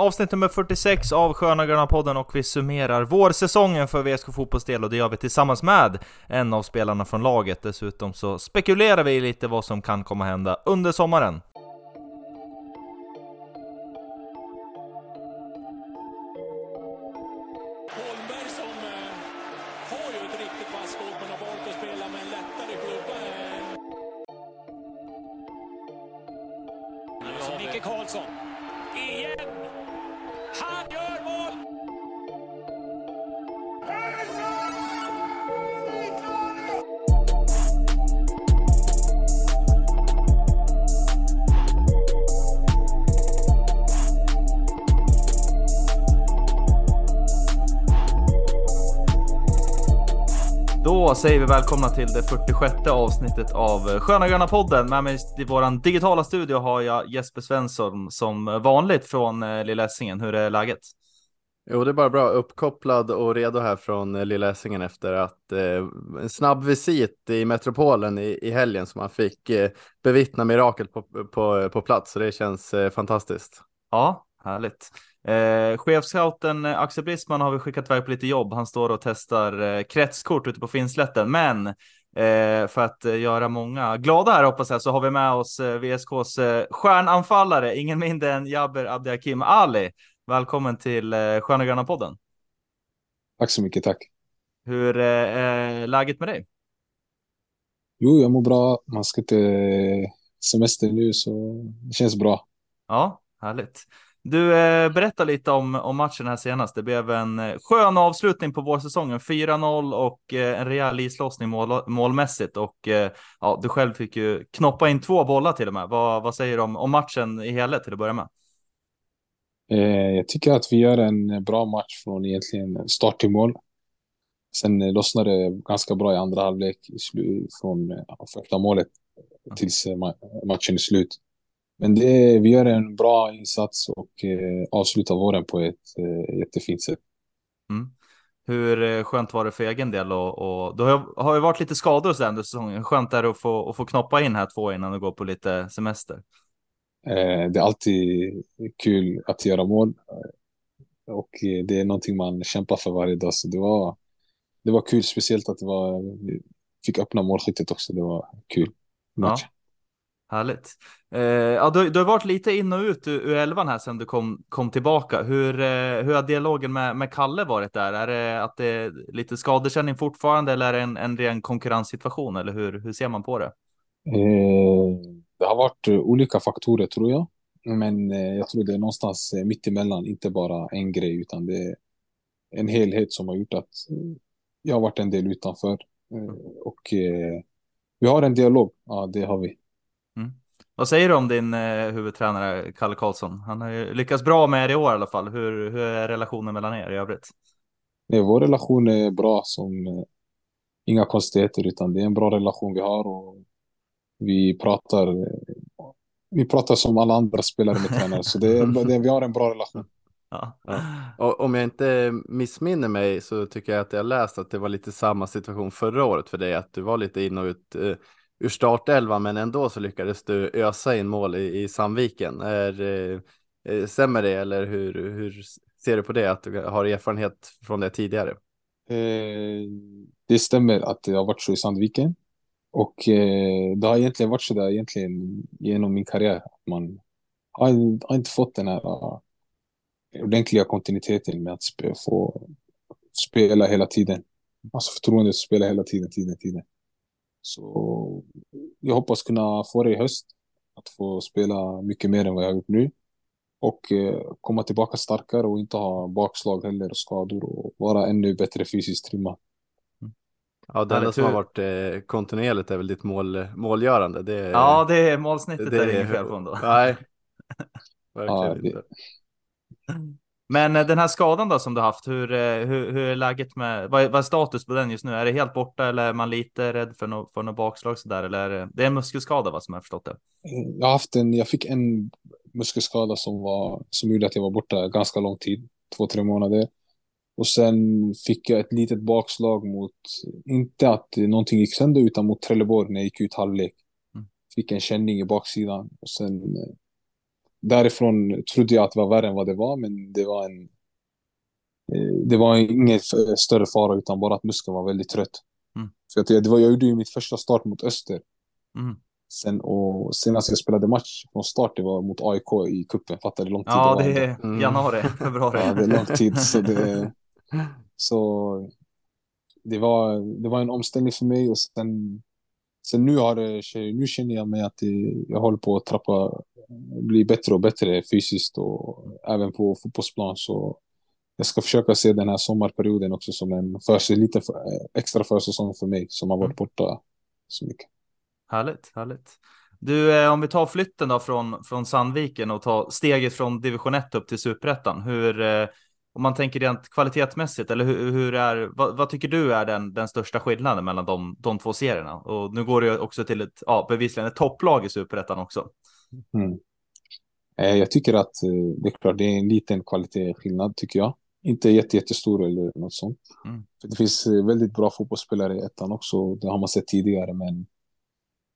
Avsnitt nummer 46 av Sköna Gröna podden och vi summerar vårsäsongen för VSK Fotbolls del och det gör vi tillsammans med en av spelarna från laget. Dessutom så spekulerar vi lite vad som kan komma hända under sommaren. Säger vi välkomna till det 46 avsnittet av Sköna Gröna podden. Med mig i våran digitala studio har jag Jesper Svensson som vanligt från eh, Lilla Essingen. Hur är läget? Jo, det är bara bra. Uppkopplad och redo här från eh, Lilla Essingen efter att eh, en snabb visit i metropolen i, i helgen som man fick eh, bevittna mirakel på, på, på plats. Så det känns eh, fantastiskt. Ja, härligt. Eh, chefscouten eh, Axel Brisman har vi skickat iväg på lite jobb. Han står och testar eh, kretskort ute på Finnslätten, men eh, för att eh, göra många glada här hoppas jag så har vi med oss eh, VSKs eh, stjärnanfallare, ingen mindre än Jabber Abdiakim Ali. Välkommen till eh, Sköna Gröna podden. Tack så mycket, tack. Hur eh, är läget med dig? Jo, jag mår bra. Man ska till semester nu, så det känns bra. Ja, härligt. Du, eh, berätta lite om, om matchen här senast. Det blev en eh, skön avslutning på vårsäsongen. 4-0 och eh, en rejäl islossning mål, målmässigt. Och eh, ja, du själv fick ju knoppa in två bollar till och med. Vad, vad säger du om, om matchen i helhet till att börja med? Jag tycker att vi gör en bra match från egentligen start till mål. Sen lossnade det ganska bra i andra halvlek från första målet tills eh, ma- matchen är slut. Men det, vi gör en bra insats och eh, avslutar våren på ett eh, jättefint sätt. Mm. Hur eh, skönt var det för egen del? Och, och det har, har ju varit lite skador sen under säsongen. Skönt är det att få, att få knoppa in här två innan du går på lite semester? Eh, det är alltid kul att göra mål. Och eh, det är någonting man kämpar för varje dag. Så det var, det var kul, speciellt att det var, vi fick öppna målskyttet också. Det var kul. Match. Härligt. Eh, ja, du, du har varit lite in och ut ur, ur elvan här sedan du kom, kom tillbaka. Hur, eh, hur har dialogen med, med Kalle varit där? Är det att det är lite skadekänning fortfarande eller är det en, en ren konkurrenssituation? Eller hur, hur ser man på det? Eh, det har varit olika faktorer tror jag. Men eh, jag tror det är någonstans eh, mitt emellan, inte bara en grej utan det är en helhet som har gjort att eh, jag har varit en del utanför. Eh, och vi har en dialog, ja det har vi. Vad säger du om din eh, huvudtränare Kalle Karlsson? Han har ju lyckats bra med er i år i alla fall. Hur, hur är relationen mellan er i övrigt? Nej, vår relation är bra som eh, inga konstigheter utan det är en bra relation vi har och vi pratar eh, vi pratar som alla andra spelare med tränare så det är, det, vi har en bra relation. Ja. Och om jag inte missminner mig så tycker jag att jag läst att det var lite samma situation förra året för dig, att du var lite in och ut eh, ur startelvan, men ändå så lyckades du ösa in mål i, i Sandviken. Är, eh, eh stämmer det eller hur, hur ser du på det, att du har erfarenhet från det tidigare? Eh, det stämmer att det har varit så i Sandviken. Och eh, det har egentligen varit så där egentligen genom min karriär. Man har, har inte fått den här uh, ordentliga kontinuiteten med att spe, få spela hela tiden. Alltså förtroendet att spela hela tiden, tiden, tiden. Så jag hoppas kunna få det i höst. Att få spela mycket mer än vad jag har gjort nu. Och eh, komma tillbaka starkare och inte ha bakslag heller och skador och vara ännu bättre fysiskt trimmad. Ja, det Ja, enda som har varit eh, kontinuerligt är väl ditt mål, målgörande. Det, är- ja, det är målsnittet det är det inget fel på ändå. Nej, Ja, verkligen det- inte. Men eh, den här skadan då som du haft, hur, eh, hur, hur är läget med, vad är, vad är status på den just nu? Är det helt borta eller är man lite rädd för något för något bakslag sådär? Eller är det, det är en muskelskada va, som jag har förstått det? Jag har haft en, jag fick en muskelskada som var, som gjorde att jag var borta ganska lång tid, två, tre månader. Och sen fick jag ett litet bakslag mot, inte att någonting gick sönder, utan mot Trelleborg när jag gick ut halvlek. Mm. Fick en känning i baksidan och sen eh, därifrån trodde jag att det var värre än vad det var, men det var en eh, det var ingen större fara utan bara att muskeln var väldigt trött. Mm. Så jag, det var, jag gjorde ju mitt första start mot Öster. Mm. Sen, och senast jag spelade match från start, det var mot AIK i kuppen. Fattar du hur lång tid Ja, det var? det är Mm. januari, februari. Ja, det är lång tid. Så det, så det, var, det var en omställning för mig och sen, sen nu, har det, nu känner jag mig att det, jag håller på att trappa, bli bättre och bättre fysiskt och även på fotbollsplan. Så jag ska försöka se den här sommarperioden också som en för, lite för, extra försäsong för mig som har varit borta så mycket. Härligt, härligt. Du, eh, om vi tar flytten då från, från Sandviken och tar steget från division 1 upp till superettan. Hur, eh, om man tänker rent kvalitetsmässigt, eller hur, hur är, vad, vad, tycker du är den, den största skillnaden mellan de, de två serierna? Och nu går det också till ett, ja, bevisligen ett topplag i superettan också. Mm. Eh, jag tycker att eh, det är klart, det är en liten kvalitetsskillnad tycker jag. Inte jätte, jättestor eller något sånt. Mm. För det finns eh, väldigt bra fotbollsspelare i ettan också. Det har man sett tidigare, men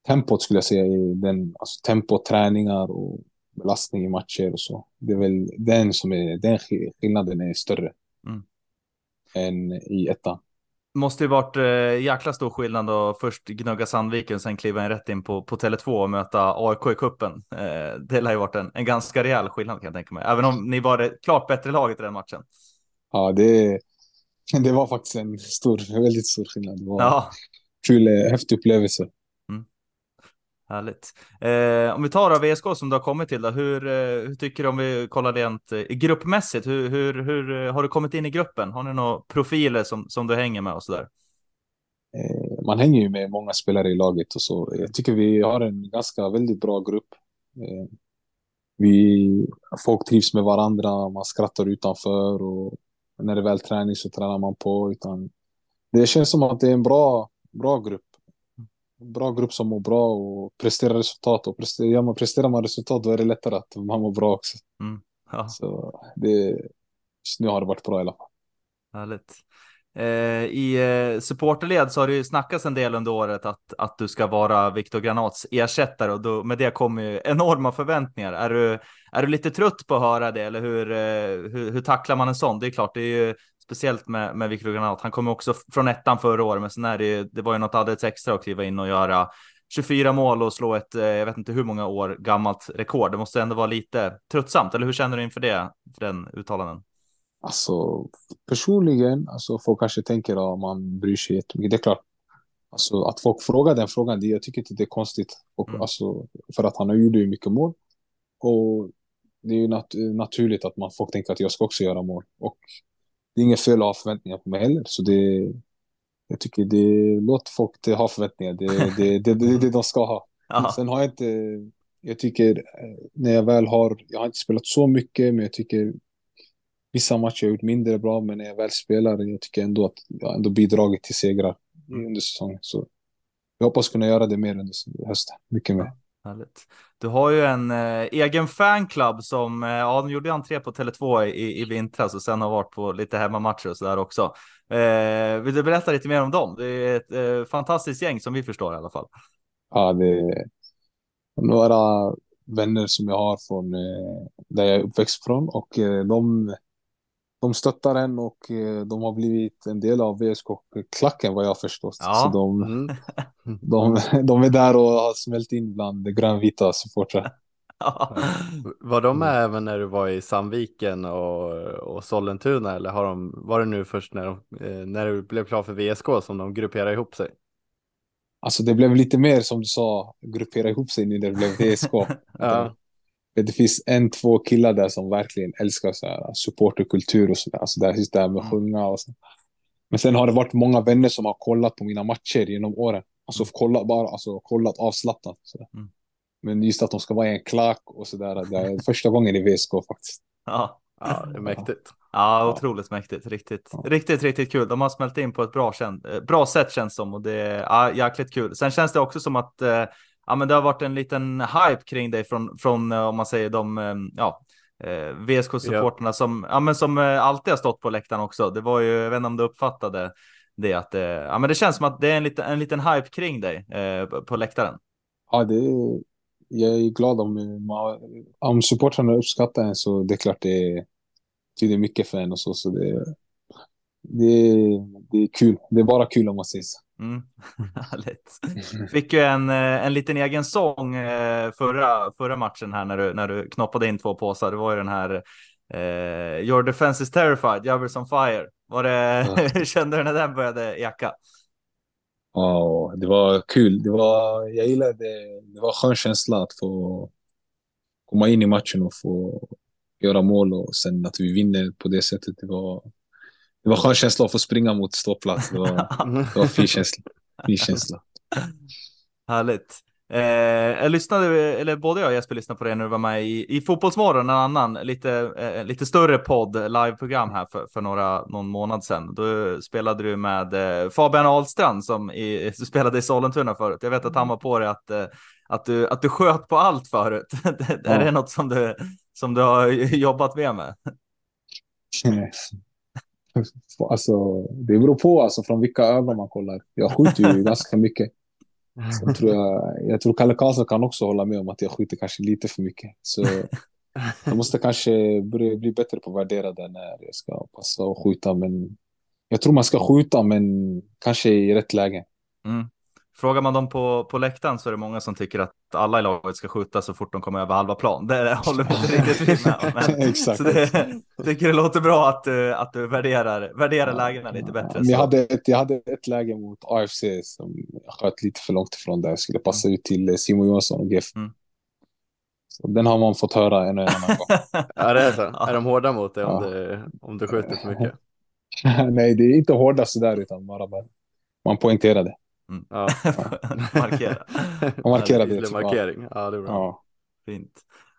tempot skulle jag säga är den, alltså tempo, träningar och belastning i matcher och så. Det är väl den som är, den skillnaden är större Mm. än i ettan. Måste ju varit eh, jäkla stor skillnad att först gnugga Sandviken, sen kliva in rätt in på, på Tele2 och möta AIK i kuppen. Eh, det lär ju varit en, en ganska rejäl skillnad kan jag tänka mig, även om ni var det klart bättre laget i den matchen. Ja, det, det var faktiskt en stor, väldigt stor skillnad. Det var Ja, kul, häftig upplevelse härligt. Eh, om vi tar av VSK som du har kommit till, då, hur, eh, hur tycker du om vi kollar rent eh, gruppmässigt? Hur, hur, hur eh, har du kommit in i gruppen? Har ni några profiler som, som du hänger med och så där? Eh, man hänger ju med många spelare i laget och så. Jag tycker vi har en ganska väldigt bra grupp. Eh, vi, folk trivs med varandra, man skrattar utanför och när det är väl träning så tränar man på. Utan det känns som att det är en bra, bra grupp. Bra grupp som mår bra och presterar resultat. Och presterar, ja, man presterar man resultat då är det lättare att man mår bra också. Ja, Så det, just nu har det varit bra i alla fall. härligt. Eh, I eh, supporterled så har det ju snackats en del under året att, att du ska vara Viktor Granats ersättare och då, med det kommer ju enorma förväntningar. Är du, är du lite trött på att höra det eller hur, eh, hur, hur tacklar man en sån? Det är klart, det är ju speciellt med, med Viktor Granat. Han kom också från ettan förra året, men sen är det ju, det var ju något alldeles extra att kliva in och göra 24 mål och slå ett, eh, jag vet inte hur många år gammalt rekord. Det måste ändå vara lite tröttsamt, eller hur känner du inför det, för den uttalanden? Alltså personligen, alltså folk kanske tänker att man bryr sig jättemycket. Det är klart, alltså, att folk frågar den frågan, det, jag tycker inte det är konstigt. Och, Mm. alltså, för att han har gjort ju mycket mål. Och det är ju nat naturligt att man folk tänker att jag ska också göra mål. Och det är inget fel att ha förväntningar på mig heller. Så det, jag tycker det, låt folk till ha förväntningar. Det är det, det, det, det de ska ha. Sen har jag inte, jag tycker eh, när jag väl har, jag har inte spelat så mycket, men jag tycker vissa matcher har jag gjort mindre bra, men när jag väl spelar, jag tycker ändå att jag ändå bidragit till segrar under säsongen. Så jag hoppas kunna göra det mer under hösten, mycket mer. härligt. Du har ju en eh, egen fanclub som, eh, ja, de gjorde entré på Tele2 i, i vintras och sen har varit på lite hemmamatcher och så där också. Eh, vill du berätta lite mer om dem? Det är ett eh, fantastiskt gäng som vi förstår i alla fall. Ja, det är några vänner som jag har från eh, där jag är uppväxt från och eh, de, de stöttar en och eh, de har blivit en del av VSK-klacken vad jag har förstått. Ja. Så de, Mm. de, de är där och har smält in bland grönvita supportrar. Var de med även när du var i Sandviken och, och Sollentuna eller har de, var det nu först när, de, eh, när du blev klar för VSK som de grupperade ihop sig? Alltså det blev lite mer som du sa, gruppera ihop sig när det blev VSK. Ja. Det, det finns en, två killar där som verkligen älskar så här, supporterkultur och sådär. Alltså där, just det här med att sjunga och så. Men sen har det varit många vänner som har kollat på mina matcher genom åren. Alltså kollat bara, alltså kollat avslappnat. Mm. Men just att de ska vara i en klack och sådär. Det är första gången i VSK faktiskt. Ja. ja, det är mäktigt. Ja, otroligt mäktigt. Riktigt, Ja. riktigt, riktigt kul. De har smält in på ett bra, eh, bra sätt känns som och det är ja, jäkligt kul. Sen känns det också som att eh, ja, men det har varit en liten hype kring dig från, från eh, om man säger de, eh, ja, eh, VSK-supporterna som, ja, men som alltid har stått på läktaren också. Det var ju, jag vet inte om du uppfattade det, att eh, ja, men det känns som att det är en liten, en liten hype kring dig eh, på- på läktaren. Ja, det är, jag är glad om, om supportrarna uppskattar en så det är klart det betyder mycket för en och så. så det, det, det är kul. Det är bara kul om man säger så. Mm. Härligt. Fick ju en, eh, en liten egen sång eh, förra, förra matchen här när du, när du knoppade in två påsar. Det var ju den här eh, Your defense is terrified, Javers on fire. Var det, ja. kände du när den började jacka? Ja, det var kul. Det var, jag gillade det. Det var en skön känsla att få komma in i matchen och få göra mål och sen att vi vinner på det sättet. Det var, det var skön känsla att få springa mot ståplats. Det var, det var fin känsla. Fin känsla. Härligt. Eh, jag lyssnade, eller både jag och Jesper lyssnade på det när du var med i, i Fotbollsmorgon, en annan lite, eh, lite större podd, liveprogram här för, för några, någon månad sedan. Då spelade du med eh, Fabian Ahlstrand som i, spelade i Sollentuna förut. Jag vet att han var på det att, eh, att, du, att du sköt på allt förut. är det något som du, som du har jobbat med med? Alltså, det beror på alltså, från vilka ögon man kollar. Jag skjuter ju ganska mycket. Så tror jag, jag tror Kalle Karlsson kan också hålla med om att jag skjuter kanske lite för mycket. Så jag måste kanske börja bli bättre på att värdera det när jag ska passa och skjuta. Men jag tror man ska skjuta, men kanske i rätt läge. Mm. Frågar man dem på, på läktaren så är det många som tycker att alla i laget ska skjuta så fort de kommer över halva plan. Det håller vi inte riktigt med om. Men, Exakt. Så det, tycker det låter bra att du, att du värderar, värderar lägena lite bättre. Ja, jag, hade ett, jag hade ett läge mot AFC som jag sköt lite för långt ifrån där. Jag skulle passa ut till Simon Johansson och GF. Mm. Så den har man fått höra en och annan gång. ja, det är så. Ja. Är de hårda mot dig om, ja. du, om du skjuter för mycket? Nej, det är inte hårda sådär, utan bara, bara man poängterar det. Mm. Ja. Markera. markera det. Markering. Ja, det är bra. Ja. Fint.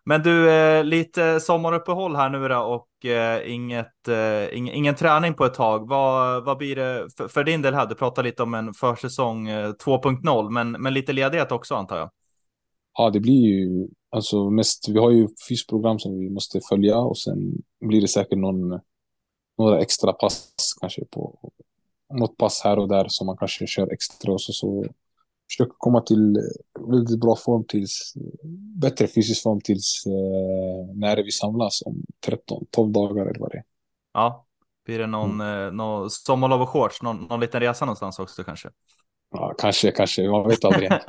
Men du, eh, lite sommaruppehåll här nu då och eh, inget, eh, ing, ingen träning på ett tag. Vad, vad blir det för, för din del här? Du pratar lite om en försäsong 2.0, men, men lite ledighet också antar jag. Ja, det blir ju alltså mest. Vi har ju fysprogram som vi måste följa och sen blir det säkert någon, några extra pass kanske på något pass här och där som man kanske kör extra och så, så försöker komma till väldigt bra form tills bättre fysisk form tills eh, när vi samlas om 13-12 dagar eller vad det är. Ja, blir det någon, mm. eh, någon sommarlov och shorts, någon, någon liten resa någonstans också kanske? Ja, kanske, kanske. Man vet aldrig.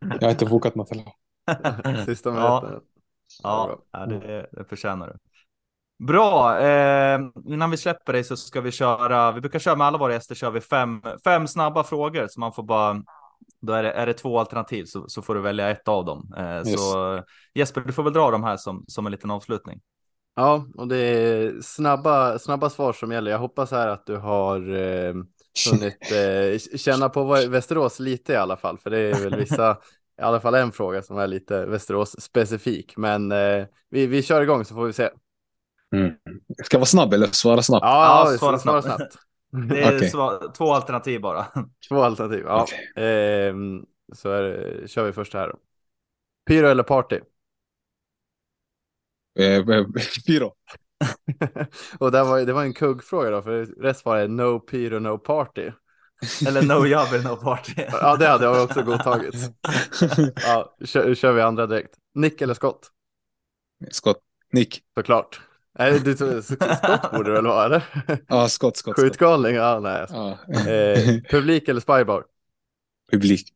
jag har inte bokat något heller. Sista minuten. Ja, ja det, det förtjänar du. Bra, eh, innan vi släpper dig så ska vi köra, vi brukar köra med alla våra gäster, kör vi fem, fem snabba frågor så man får bara, då är det, är det två alternativ så, så får du välja ett av dem. Eh, yes. Så Jesper, du får väl dra de här som, som en liten avslutning. Ja, och det är snabba, snabba svar som gäller. Jag hoppas här att du har eh, hunnit eh, känna på Västerås lite i alla fall, för det är väl vissa, i alla fall en fråga som är lite Västerås specifik. Men eh, vi, vi kör igång så får vi se. Mm. Ska jag vara snabb eller svara snabbt? Ja, ja svara, svara snabbt. Det är okay. två alternativ bara. Två alternativ, ja. Okay. Eh, så är, kör vi först här då. Pyro eller party? Eh, pyro. och det var, det var en kuggfråga då, för rätt svar är no pyro, no party. Eller no jobber, no party. ja, det hade jag också godtagit. ja, kör, kör vi andra direkt. Nick eller Scott? Scott. Nick. Såklart. Nej, du, skott borde det väl vara, eller? Ja, skott, skott. Skjutgalning? Ja, nej. Ja. Eh, publik eller spybar? Publik.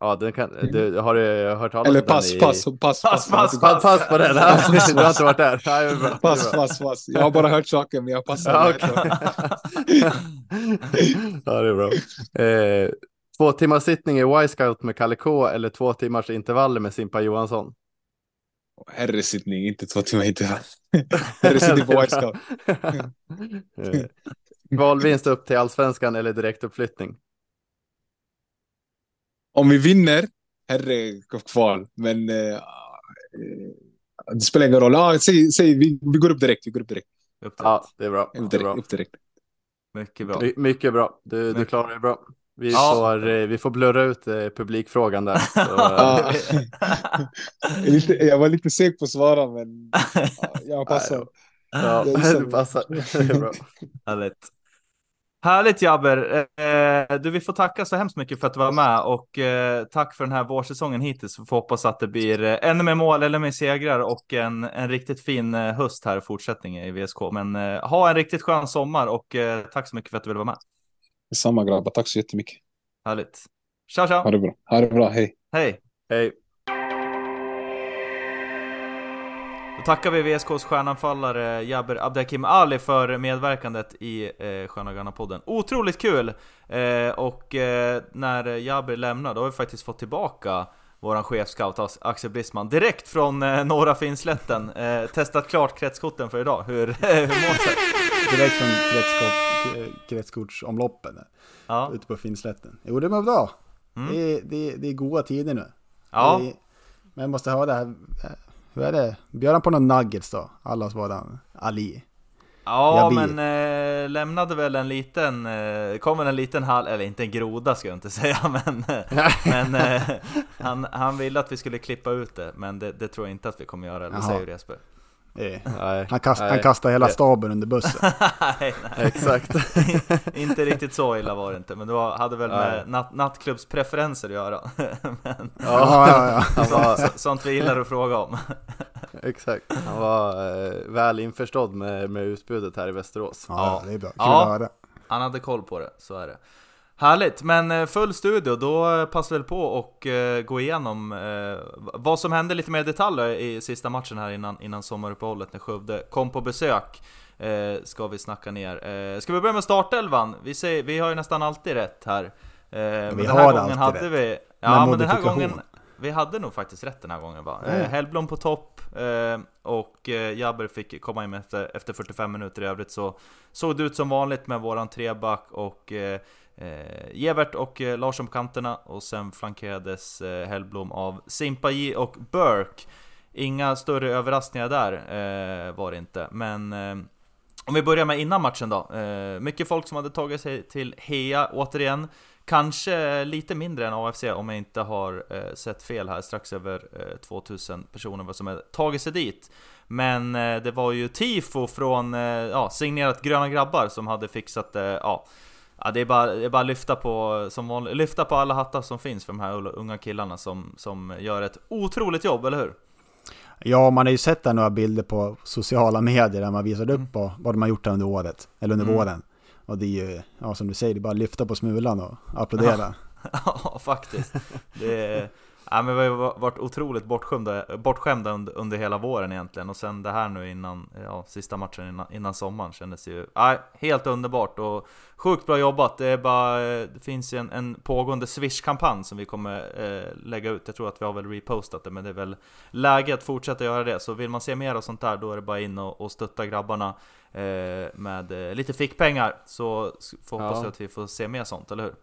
Ja, den kan, du, har du hört talas om den? Eller pass, pass, pass, pass, pass, pass, pass på den. Ja, du har inte varit där. Ja, bra, pass, pass, pass. Jag har bara hört saker, men jag passar. Ja, okay. ja det är bra. Eh, två timmars sittning i Y-scout med Kalle K eller två timmars intervaller med Simpa Johansson? Herresittning, inte två timmar intervall. Herresittning på White Scout. Valvinst upp till allsvenskan eller direktuppflyttning? Om vi vinner, herre kval. Men uh, det spelar ingen roll. Ah, säg, säg, vi, vi går upp direkt. Vi går upp direkt. Upp direkt. Ja, det är bra. Upp direkt. Upp direkt. Mycket bra. My, mycket bra. Du, du klarar dig bra. Vi, ja. får, eh, vi får blurra ut eh, publikfrågan där. lite, jag var lite seg på att svara, men ja, jag passar. Ja, du passar. Det är bra. Härligt. Härligt Jabber! Eh, du, vi får tacka så hemskt mycket för att du var med och eh, tack för den här vårsäsongen hittills. Vi får hoppas att det blir eh, ännu mer mål eller mer segrar och en, en riktigt fin eh, höst här i fortsättningen i VSK. Men eh, ha en riktigt skön sommar och eh, tack så mycket för att du ville vara med. Samma grabbar, tack så jättemycket. Härligt! Ciao, ciao! Ha det bra. Ha det bra, hej. Hej! Hej. Då tackar vi VSKs stjärnanfallare Jabber Abdelhakim Ali för medverkandet i eh, Sköna podden. Otroligt kul! Eh, och eh, när Jabber lämnar, då har vi faktiskt fått tillbaka våran chefscout Axel Brisman direkt från eh, norra Finnslätten. Eh, testat klart kretskorten för idag. Hur, hur mår det? Direkt från kretskort, kretskortsomloppen Ja. ute på Finnslätten. Jo, det var bra. Mm. Det, är, det, är, det är goda tider nu. Ja. Är, men jag måste ha det här. eh, Hur är det? Bjöd han på någon nuggets då? Allas var den Ali. Ja, Jag men eh, lämnade väl en liten, eh, kom väl en liten hall, eller inte en groda ska jag inte säga, men, men eh, han, han ville att vi skulle klippa ut det, men det, det tror jag inte att vi kommer göra, eller säger du Jesper? Nej, Han, kast, nej. han kastade hela staben under bussen. nej. Exakt. inte riktigt så illa var det inte, men det var, hade väl med natt, nattklubbspreferenser att göra. men, Ja, ja, ja. Han var, så, sånt vi gillar att fråga om. exakt. Han var eh, väl införstådd med, med utbudet här i Västerås. Ja, det är bra. Kul Ja. att höra. Han hade koll på det, så är det. Härligt, men eh, full studio, då eh, passar vi väl på och eh, gå igenom vad som hände lite mer i detalj i sista matchen här innan, innan sommaruppehållet när Skövde kom på besök. Ska vi snacka ner. Ska vi börja med startelvan? Vi, säger, vi har ju nästan alltid rätt här. Men vi den här har gången alltid hade rätt. vi... Ja, men den här gången... Vi hade nog faktiskt rätt den här gången va? Mm. Hellblom på topp och Jabber fick komma in efter, efter 45 minuter i övrigt så såg det ut som vanligt med våran treback och Eh, Gevert och eh, Larsson på kanterna och sen flankerades eh, Hellblom av Simpaji och Burke. Inga större överraskningar där eh, var det inte, men eh, om vi börjar med innan matchen då. Eh, mycket folk som hade tagit sig till Hea återigen. Kanske lite mindre än AFC om jag inte har eh, sett fel här, strax över 2000 personer som har tagit sig dit. Men det var ju tifo från, ja, signerat Gröna Grabbar som hade fixat, det. ja, ja det är bara, det är bara lyfta på, som vanligt, lyfta på alla hattar som finns för de här unga killarna som, som gör ett otroligt jobb, eller hur? Ja, man har ju sett där några bilder på sociala medier där man visar upp på vad de har gjort under året, eller under Mm. våren. Och det är ju, ja som du säger, det är bara att lyfta på smulan och applådera. Ja, faktiskt. Det är, ja, men vi har varit otroligt bortskämda, bortskämda under, under hela våren egentligen. Och sen det här nu innan, ja, sista matchen innan, innan sommaren kändes ju ja, helt underbart och sjukt bra jobbat. Det, är bara, det finns ju en, en pågående Swish-kampanj som vi kommer eh, lägga ut. Jag tror att vi har väl repostat det, men det är väl läge att fortsätta göra det. Så vill man se mer av sånt där, då är det bara in och, och stötta grabbarna eh, med eh, lite fickpengar. Så får hoppas Ja. vi att vi får se mer sånt, eller hur?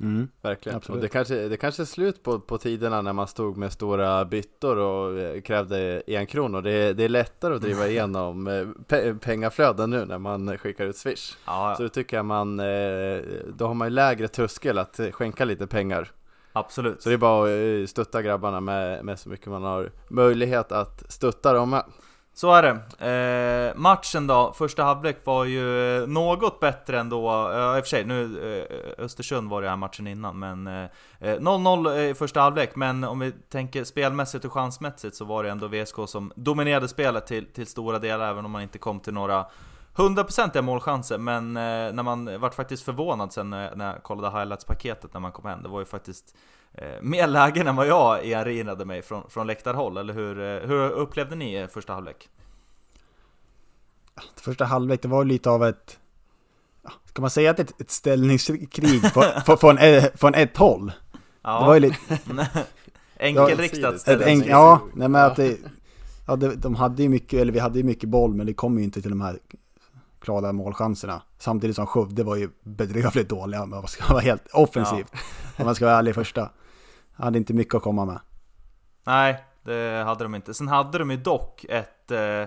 Mm. Verkligen. Absolut. Och det kanske, det kanske är slut på, på tiderna när man stod med stora byttor och eh, krävde en kronor. Det, är- det är lättare att driva igenom eh, pe pengaflöden nu när man skickar ut Swish. Ja, Så då tycker jag man, eh, då har man ju lägre tröskel att skänka lite pengar. absolut. Så det är bara att stötta grabbarna med, med så mycket man har möjlighet att stötta dem med. Så är det. Eh, matchen då, första halvlek var ju eh, något bättre ändå. Eh, I och för sig, nu eh, Östersund var det här matchen innan, men eh, eh, 0-0 i första halvlek. Men om vi tänker spelmässigt och chansmässigt så var det ändå VSK som dominerade spelet till, till stora delar, även om man inte kom till några 100% målchanser, men eh, när man vart faktiskt förvånad sen när, när jag kollade highlights-paketet när man kom hem, det var ju faktiskt mer lägen än vad jag erinrade mig från, från läktarhåll, eller hur, eh, hur upplevde ni eh, första halvlek? Första halvlek, det var lite av ett... ja, Ska man säga att ett, ett ställningskrig på- på- från, eh, från ett håll? Ja, Det var ju lite... enkelriktat en, ja, nej men att det... Ja, det, de hade ju mycket, eller vi hade ju mycket boll, men det kom ju inte till de här klara målchanserna. Samtidigt som Skövde var ju bedrövligt dåliga, om man ska vara helt offensivt. Om man ska vara ärlig första. Hade inte mycket att komma med. Nej, det hade de inte. Sen hade de ju dock ett... Eh,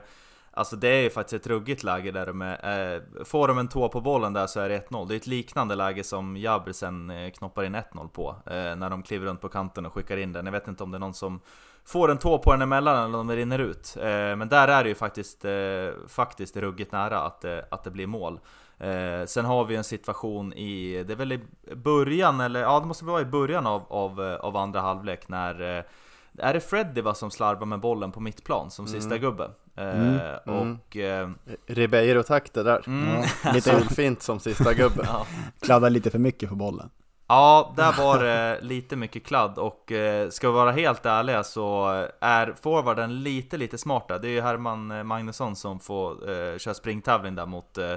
Alltså det är ju faktiskt ett ruggigt läge där de är, eh, Får de en tå på bollen där så är det 1-0 Det är ett liknande läge som Jabri sen eh, knoppar in 1-0 på eh, När de kliver runt på kanten och skickar in den Jag vet inte om det är någon som får en tå på den emellan eller om det rinner ut eh, Men där är det ju faktiskt, eh, faktiskt ruggigt nära att, eh, att det blir mål Eh, sen har vi en situation i, det är väl i början, eller ja det måste vara i början av, av, eh, av andra halvlek när eh, är det Freddy va, som slarvar med bollen på mittplan som sista gubbe? Eh, Mm, och... Eh, Ribeiro-takter där. mm, Ja, lite Solfint som sista gubben. ja. kladdar lite för mycket på bollen. Ja, där var det lite mycket kladd och eh, ska vi vara helt ärliga så är forwarden lite, lite smarta. Det är ju Herman eh, Magnusson som får eh, köra springtävling där mot eh,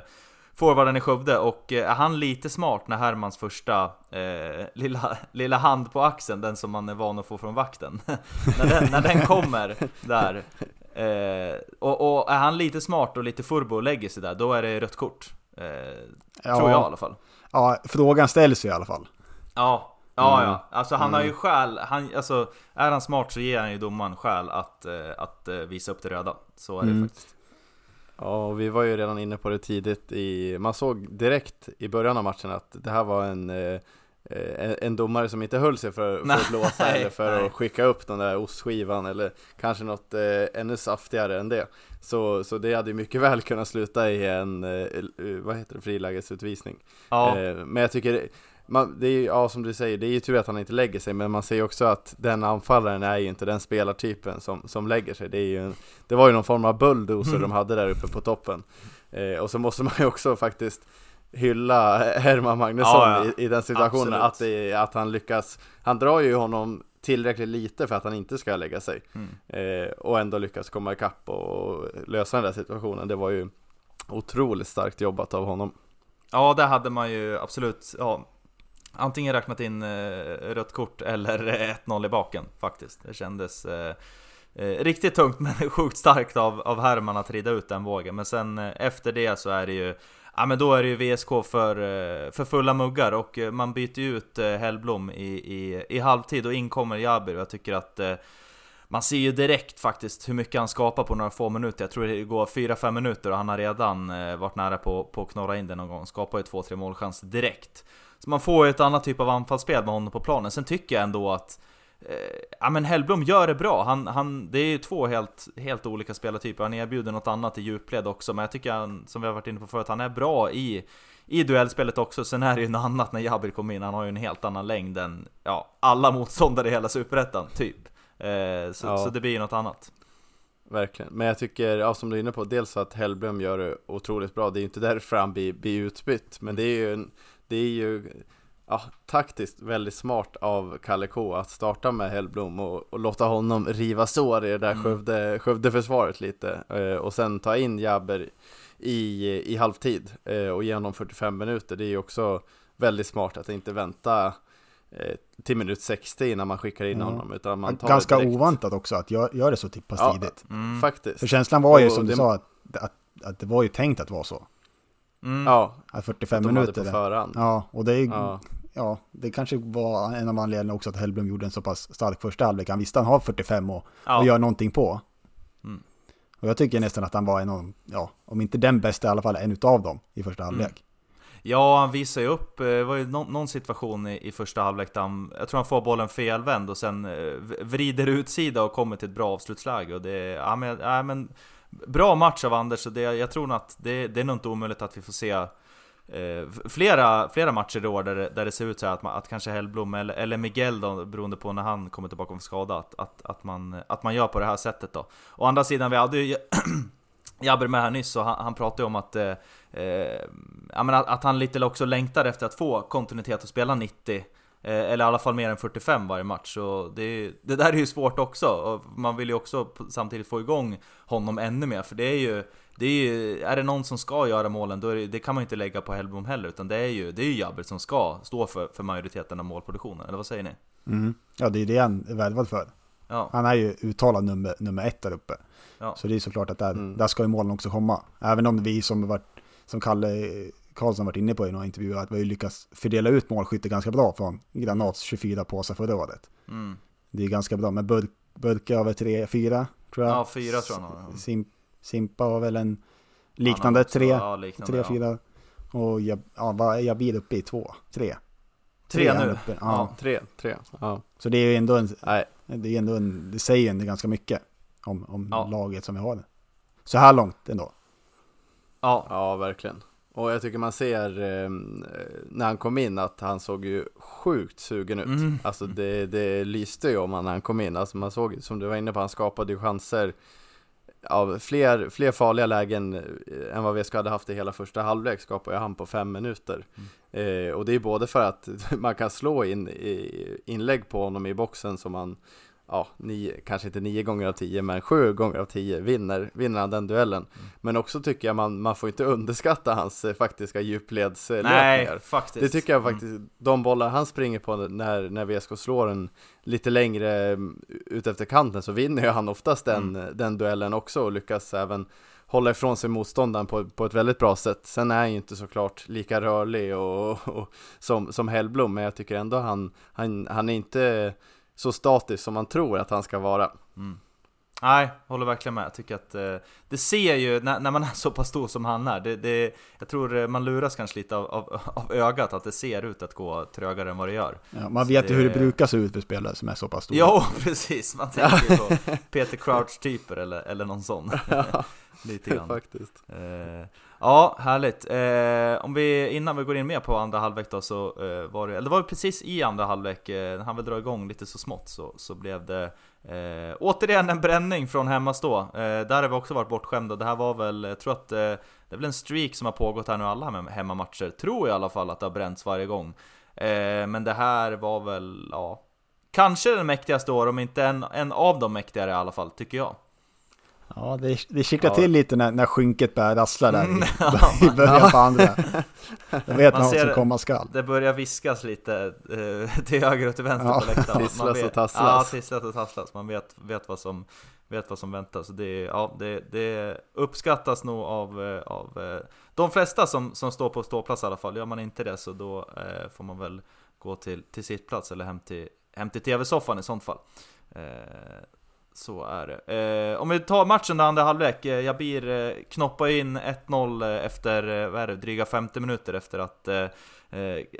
forwarden i Skövde och eh, är han lite smart när Hermans första eh, lilla, lilla hand på axeln, den som man är van att få från vakten, när, den, när den kommer där eh, och, och är han lite smart och lite furbo och lägger sig där, då är det rött kort. Eh, Ja, Tror jag i alla fall. Ja, frågan ställs ju i alla fall. Ja, ja, Mm. ja. Alltså han har ju skäl, han, alltså är han smart så ger han ju domaren skäl att, eh, att eh, visa upp det röda. Så är det Mm. faktiskt. Ja, och vi var ju redan inne på det tidigt i, man såg direkt i början av matchen att det här var en, eh, en, en domare som inte höll sig för, för att blåsa eller för nej. att skicka upp den där ostskivan eller kanske något eh, ännu saftigare än det. Så, så det hade ju mycket väl kunnat sluta i en, eh, eh, vad heter det, frilägesutvisning. Ja, Eh, men jag tycker, man, det är ju, ja som du säger, det är ju tur att han inte lägger sig, men man ser ju också att den anfallaren är ju inte den spelartypen som, som lägger sig. Det, är ju en, det var ju någon form av bulldozer de hade där uppe på toppen. Eh, och så måste man ju också faktiskt hylla Herman Magnusson Ja, ja. I, i den situationen, att, det, att han lyckas, han drar ju honom tillräckligt lite för att han inte ska lägga sig. Mm. Eh, och ändå lyckas komma ikapp och lösa den där situationen. Det var ju otroligt starkt jobbat av honom. ja där hade man ju absolut, ja, antingen räknat in eh, rött kort eller eh, 1-0 i baken faktiskt. Det kändes eh, eh, riktigt tungt men sjukt starkt av, av Herman att rida ut den vågen. Men sen eh, efter det så är det ju Ja men då är det ju VSK för, eh, för fulla muggar och eh, man byter ju ut Hellblom i, i, i halvtid och in kommer Jabir och jag tycker att man ser ju direkt faktiskt hur mycket han skapar på några få minuter. Jag tror det går 4-5 minuter och han har redan varit nära på, på att knorra in den någon gång. Skapar ju 2-3 målchanser direkt. Så man får ju ett annat typ av anfallsspel med honom på planen. Sen tycker jag ändå att eh, Ja men Hellblom gör det bra, han, han, det är ju två helt, helt olika spelartyper Han erbjuder något annat i djupled också Men jag tycker han, som vi har varit inne på förut, han är bra i i duellspelet också, sen är det ju något annat när Jabir kommer in, han har ju en helt annan längd än ja, alla motståndare i hela Superettan, typ. Eh, så, Ja. så det blir ju något annat. Verkligen, men jag tycker, ja, som du är inne på, dels att Hellblom gör det otroligt bra, det är ju inte därför han blir, blir utbytt, men det är ju, en, det är ju ja, taktiskt väldigt smart av Kalle K att starta med Hellblom och, och låta honom riva sår i det där Mm. Skövde, Skövde-försvaret lite, eh, och sen ta in Jabber i, i halvtid eh, och ge honom 45 minuter, det är ju också väldigt smart att inte vänta eh, till minut 60 innan man skickar in Ja. honom, utan man tar Ganska oväntat också att göra gör det så pass Ja. tidigt. Mm. Faktiskt. För känslan var ju Och som du det- sa, att, att, att det var ju tänkt att vara så. Mm. Ja, Att 45 de hade minuter. på förhand. Ja, och det är Ja. ja, det kanske var en av anledningarna också att Hellblom gjorde en så pass stark första halvlek. Han visste att han har 45 och, Ja. och gör någonting på. Mm. Och jag tycker nästan att han var en av, ja, om inte den bästa i alla fall, en utav dem i första halvlek. Ja, han visar ju upp, eh, det var ju någon, någon situation i, i första halvlek där han, jag tror han får bollen felvänd och sen eh, vrider utsida och kommer till ett bra avslutsläge och det, ja men, ja, men Bra match av Anders, och det, jag tror nog att det, det är nog inte omöjligt att vi får se eh, flera, flera matcher i år där det, där det ser ut så här att, man, att kanske Hellblom eller, eller Miguel då, beroende på när han kommer tillbaka från skada, att, att, att, man, att man gör på det här sättet då. Å andra sidan, vi hade ju Jabber med här nyss och han, han pratade ju om att, eh, eh, menar, att, att han lite också längtar efter att få kontinuitet och spela 90 eller i alla fall mer än 45 varje match. Så det, det där är ju svårt också. Och man vill ju också samtidigt få igång honom ännu mer. För det är ju, det är ju, är det någon som ska göra målen, då är det, det kan man ju inte lägga på Hellbom heller. Utan det är ju, det är ju Jabber som ska stå för, för majoriteten av målproduktionen. Eller vad säger ni? Mm. Ja, det är det han är värvad för. Ja, Han är ju uttalad nummer, nummer ett där uppe. Ja. Så det är såklart att där, Mm. där ska ju målen också komma. Även om vi som, varit, som Kalle Karlsson varit inne på i några intervjuer, att vi har lyckats fördela ut målskytte ganska bra från Granats 24 påsar förra året. mm. Det är ganska bra, men Burk, Burke över 3-4 tror jag. ja fyra tror jag har. Sim, Simpa har väl en liknande Han har också- tre, ja, liknande, tre, ja. fyra. Och jag, ja, vad är jag bil uppe i? Två? Tre? Tre är han nu. Uppe. Ja. Ja. Tre, tre. Ja. Så det är ju ändå en, Nej, det är ändå en, det säger ju ändå ganska mycket om, om Ja. laget som vi har. Så här långt ändå. Ja, ja verkligen. Och jag tycker man ser eh, när han kom in att han såg ju sjukt sugen ut. Mm. Alltså det, det lyste ju om han när han kom in. Alltså man såg, som du var inne på, han skapade ju chanser av fler, fler farliga lägen eh, än vad VSK hade haft i hela första halvlek skapade han på fem minuter. Eh, och det är både för att man kan slå in inlägg på honom i boxen som han, ja, nio, kanske inte nio gånger av tio, men sju gånger av tio vinner, vinner han den duellen. Men också tycker jag man, man får inte underskatta hans eh, faktiska djupledslöpningar. nej, faktiskt. Det tycker jag Mm. faktiskt, de bollar han springer på när, när VSK slår en lite längre mm, ut efter kanten så vinner ju han oftast den, Mm. den duellen också och lyckas även hålla ifrån sig motståndaren på, på ett väldigt bra sätt. Sen är han ju inte såklart lika rörlig och, och, som, som Hellblom, men jag tycker ändå han, han, han är inte så statisk som man tror att han ska vara. Nej, håller verkligen med. Jag tycker att eh, det ser ju, när, när man är så pass stor som han är, det, det, jag tror eh, man luras kanske lite av, av, av ögat att det ser ut att gå trögare än vad det gör. Ja, man Så vet ju hur det det- brukar se ut för spelare som är så pass stora. Jo, precis. Man tänker ju på Peter Crouch-typer eller, eller någon sån. Lite grann. Faktiskt. Eh, ja, härligt. Eh, om vi, innan vi går in mer på andra halvlek då så eh, var det, eller det var precis i andra halvlek, eh, när han väl dra igång lite så smått så, så blev det eh, återigen en bränning från hemmastå. Eh, där har vi också varit bortskämda. Det här var väl, jag tror att eh, det är väl en streak som har pågått här nu alla med hemmamatcher. Tror jag i alla fall att det har bränts varje gång. Men det här var väl, ja, kanske den mäktigaste år, om inte en, en av de mäktigare i alla fall, tycker jag. Ja, det, det kittlar Ja. till lite när, när skynket börjar rassla där Mm, i, i början på andra. Jag vet Man ser- som komma skall. Det börjar viskas lite eh, till höger och till vänster Ja. på läktaren. Man Tisslas vet- och tasslas. Ja, tisslas och tasslas. Man vet, vet, vad, som, vet vad som väntar. Så det, ja, det, det uppskattas nog av, eh, av eh, de flesta som, som står på ståplats i alla fall. Gör man inte det så då eh, får man väl gå till, till sitt plats eller hem till, hem till tv-soffan i sånt fall. Eh, så är det. Eh, om vi tar matchen där andra halvlek. Eh, Jabir eh, knoppar in 1-0 eh, efter, vad är det, dryga 50 minuter efter att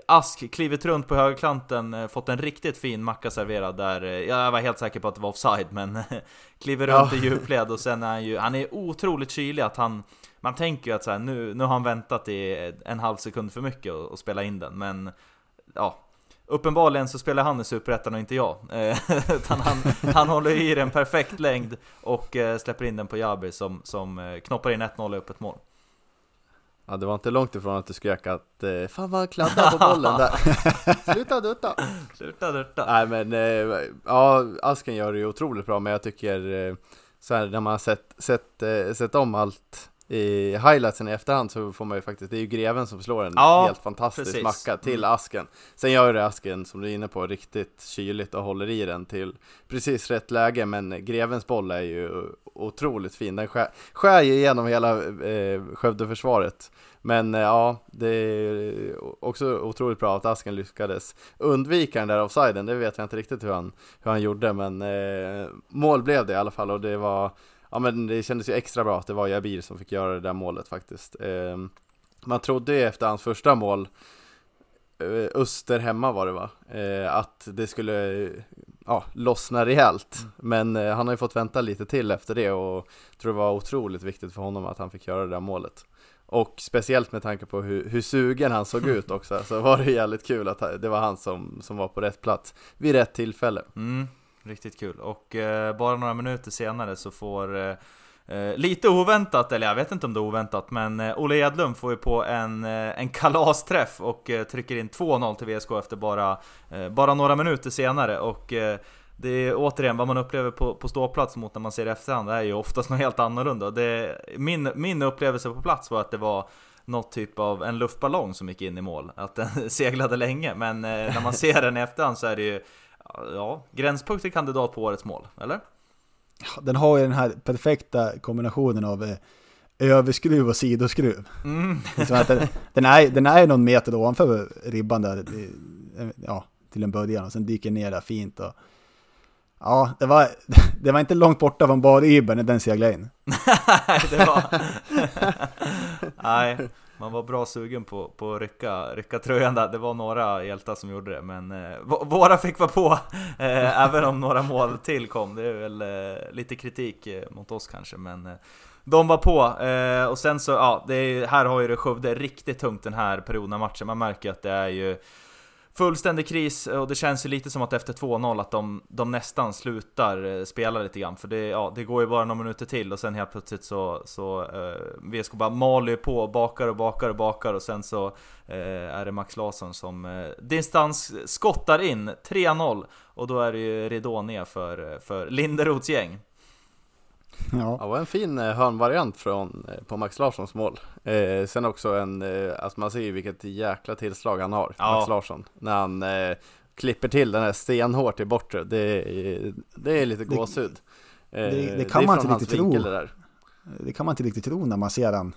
Ask klivit runt på högerkanten, fått en riktigt fin macka serverad där. Jag var helt säker på att det var offside, men kliver runt Ja. i djupled och sen är han ju, han är otroligt kylig att han man tänker ju att så här, nu, nu har han väntat i en halv sekund för mycket och, och spela in den, men ja, Uppenbarligen så spelar han i Superettan och inte jag. Eh, Utan han, han håller i den perfekt längd och eh, släpper in den på Jabi som, som eh, knoppar in 1-0 i öppet mål. Ja, det var inte långt ifrån att du skrek att Fan vad kladdar på bollen där Sluta dutta Sluta dutta! Nej men, ja Asken gör det ju otroligt bra men jag tycker så här, när man har sett, sett, sett om allt i highlightsen i efterhand så får man ju faktiskt, det är ju greven som slår en Ja, helt fantastisk precis. macka till Mm. Asken Sen gör ju det Asken, som du är inne på, riktigt kyligt och håller i den till precis rätt läge men grevens boll är ju otroligt fin, den skär, skär ju igenom hela eh, Skövdeförsvaret men eh, ja, det är också otroligt bra att Asken lyckades undvika den där offsiden, det vet jag inte riktigt hur han, hur han gjorde men eh, mål blev det i alla fall och det var Ja men det kändes ju extra bra att det var Jabir som fick göra det där målet faktiskt. Eh, Man trodde ju efter hans första mål eh, Öster hemma var det va? Eh, att det skulle ja, lossna rejält. Men eh, han har ju fått vänta lite till efter det och tror det var otroligt viktigt för honom att han fick göra det där målet. Och speciellt med tanke på hur, hur sugen han såg ut också så var det jävligt kul att det var han som, som var på rätt plats vid rätt tillfälle. Mm, riktigt kul. Och eh, bara några minuter senare så får eh, eh, lite oväntat, eller jag vet inte om det är oväntat, men eh, Olle Edlund får ju på en, eh, en kalasträff och eh, trycker in 2-0 till VSK efter bara, eh, bara några minuter senare. Och eh, det är återigen vad man upplever på, på ståplats mot när man ser i efterhand, det är ju oftast något helt annorlunda. Det, min, min upplevelse på plats var att det var något typ av en luftballong som gick in i mål. Att den seglade länge, men eh, när man ser den i efterhand så är det ju Ja, gränspunkt till kandidat på årets mål, eller? Den har ju den här perfekta kombinationen av eh, överskruv och sidoskruv. Mm. Den, den, är, den är någon meter ovanför ribban där, det- ja, till en början och sen dyker ner där fint. Och, Ja, det var, det var inte långt borta från Bad-Uber när den seglade in. Nej, det var... Nej, man var bra sugen på, på att rycka, rycka tröjan där. Det var några hjältar som gjorde det, men eh, våra fick vara på. Eh, även om några mål till kom. Det är väl eh, lite kritik eh, mot oss kanske, men eh, de var på. Eh, och sen så, ja, det är, här har ju det Skövde riktigt tungt den här perioden av matchen. Man märker att det är ju fullständig kris eh, och det känns ju lite som att efter 2-0 att de, de nästan slutar eh, spela lite grann för det, ja, det går ju bara några minuter till och sen helt plötsligt så, så eh, VSK bara maler på på, bakar och bakar och bakar och sen så eh, är det Max Larsson som eh, distans skottar in 3-0 och då är det ju ridå ner för, eh, för Linderoths gäng. Ja, det var en fin eh, hörnvariant från, eh, på Max Larssons mål. Eh, sen också en, eh, alltså man ser ju vilket jäkla tillslag han har, Ja. Max Larsson. När han eh, klipper till den här stenhårt i bortre, det, det är lite gåshud. Eh, det- det kan man inte riktigt tro. det där. det kan man inte riktigt tro när man ser den.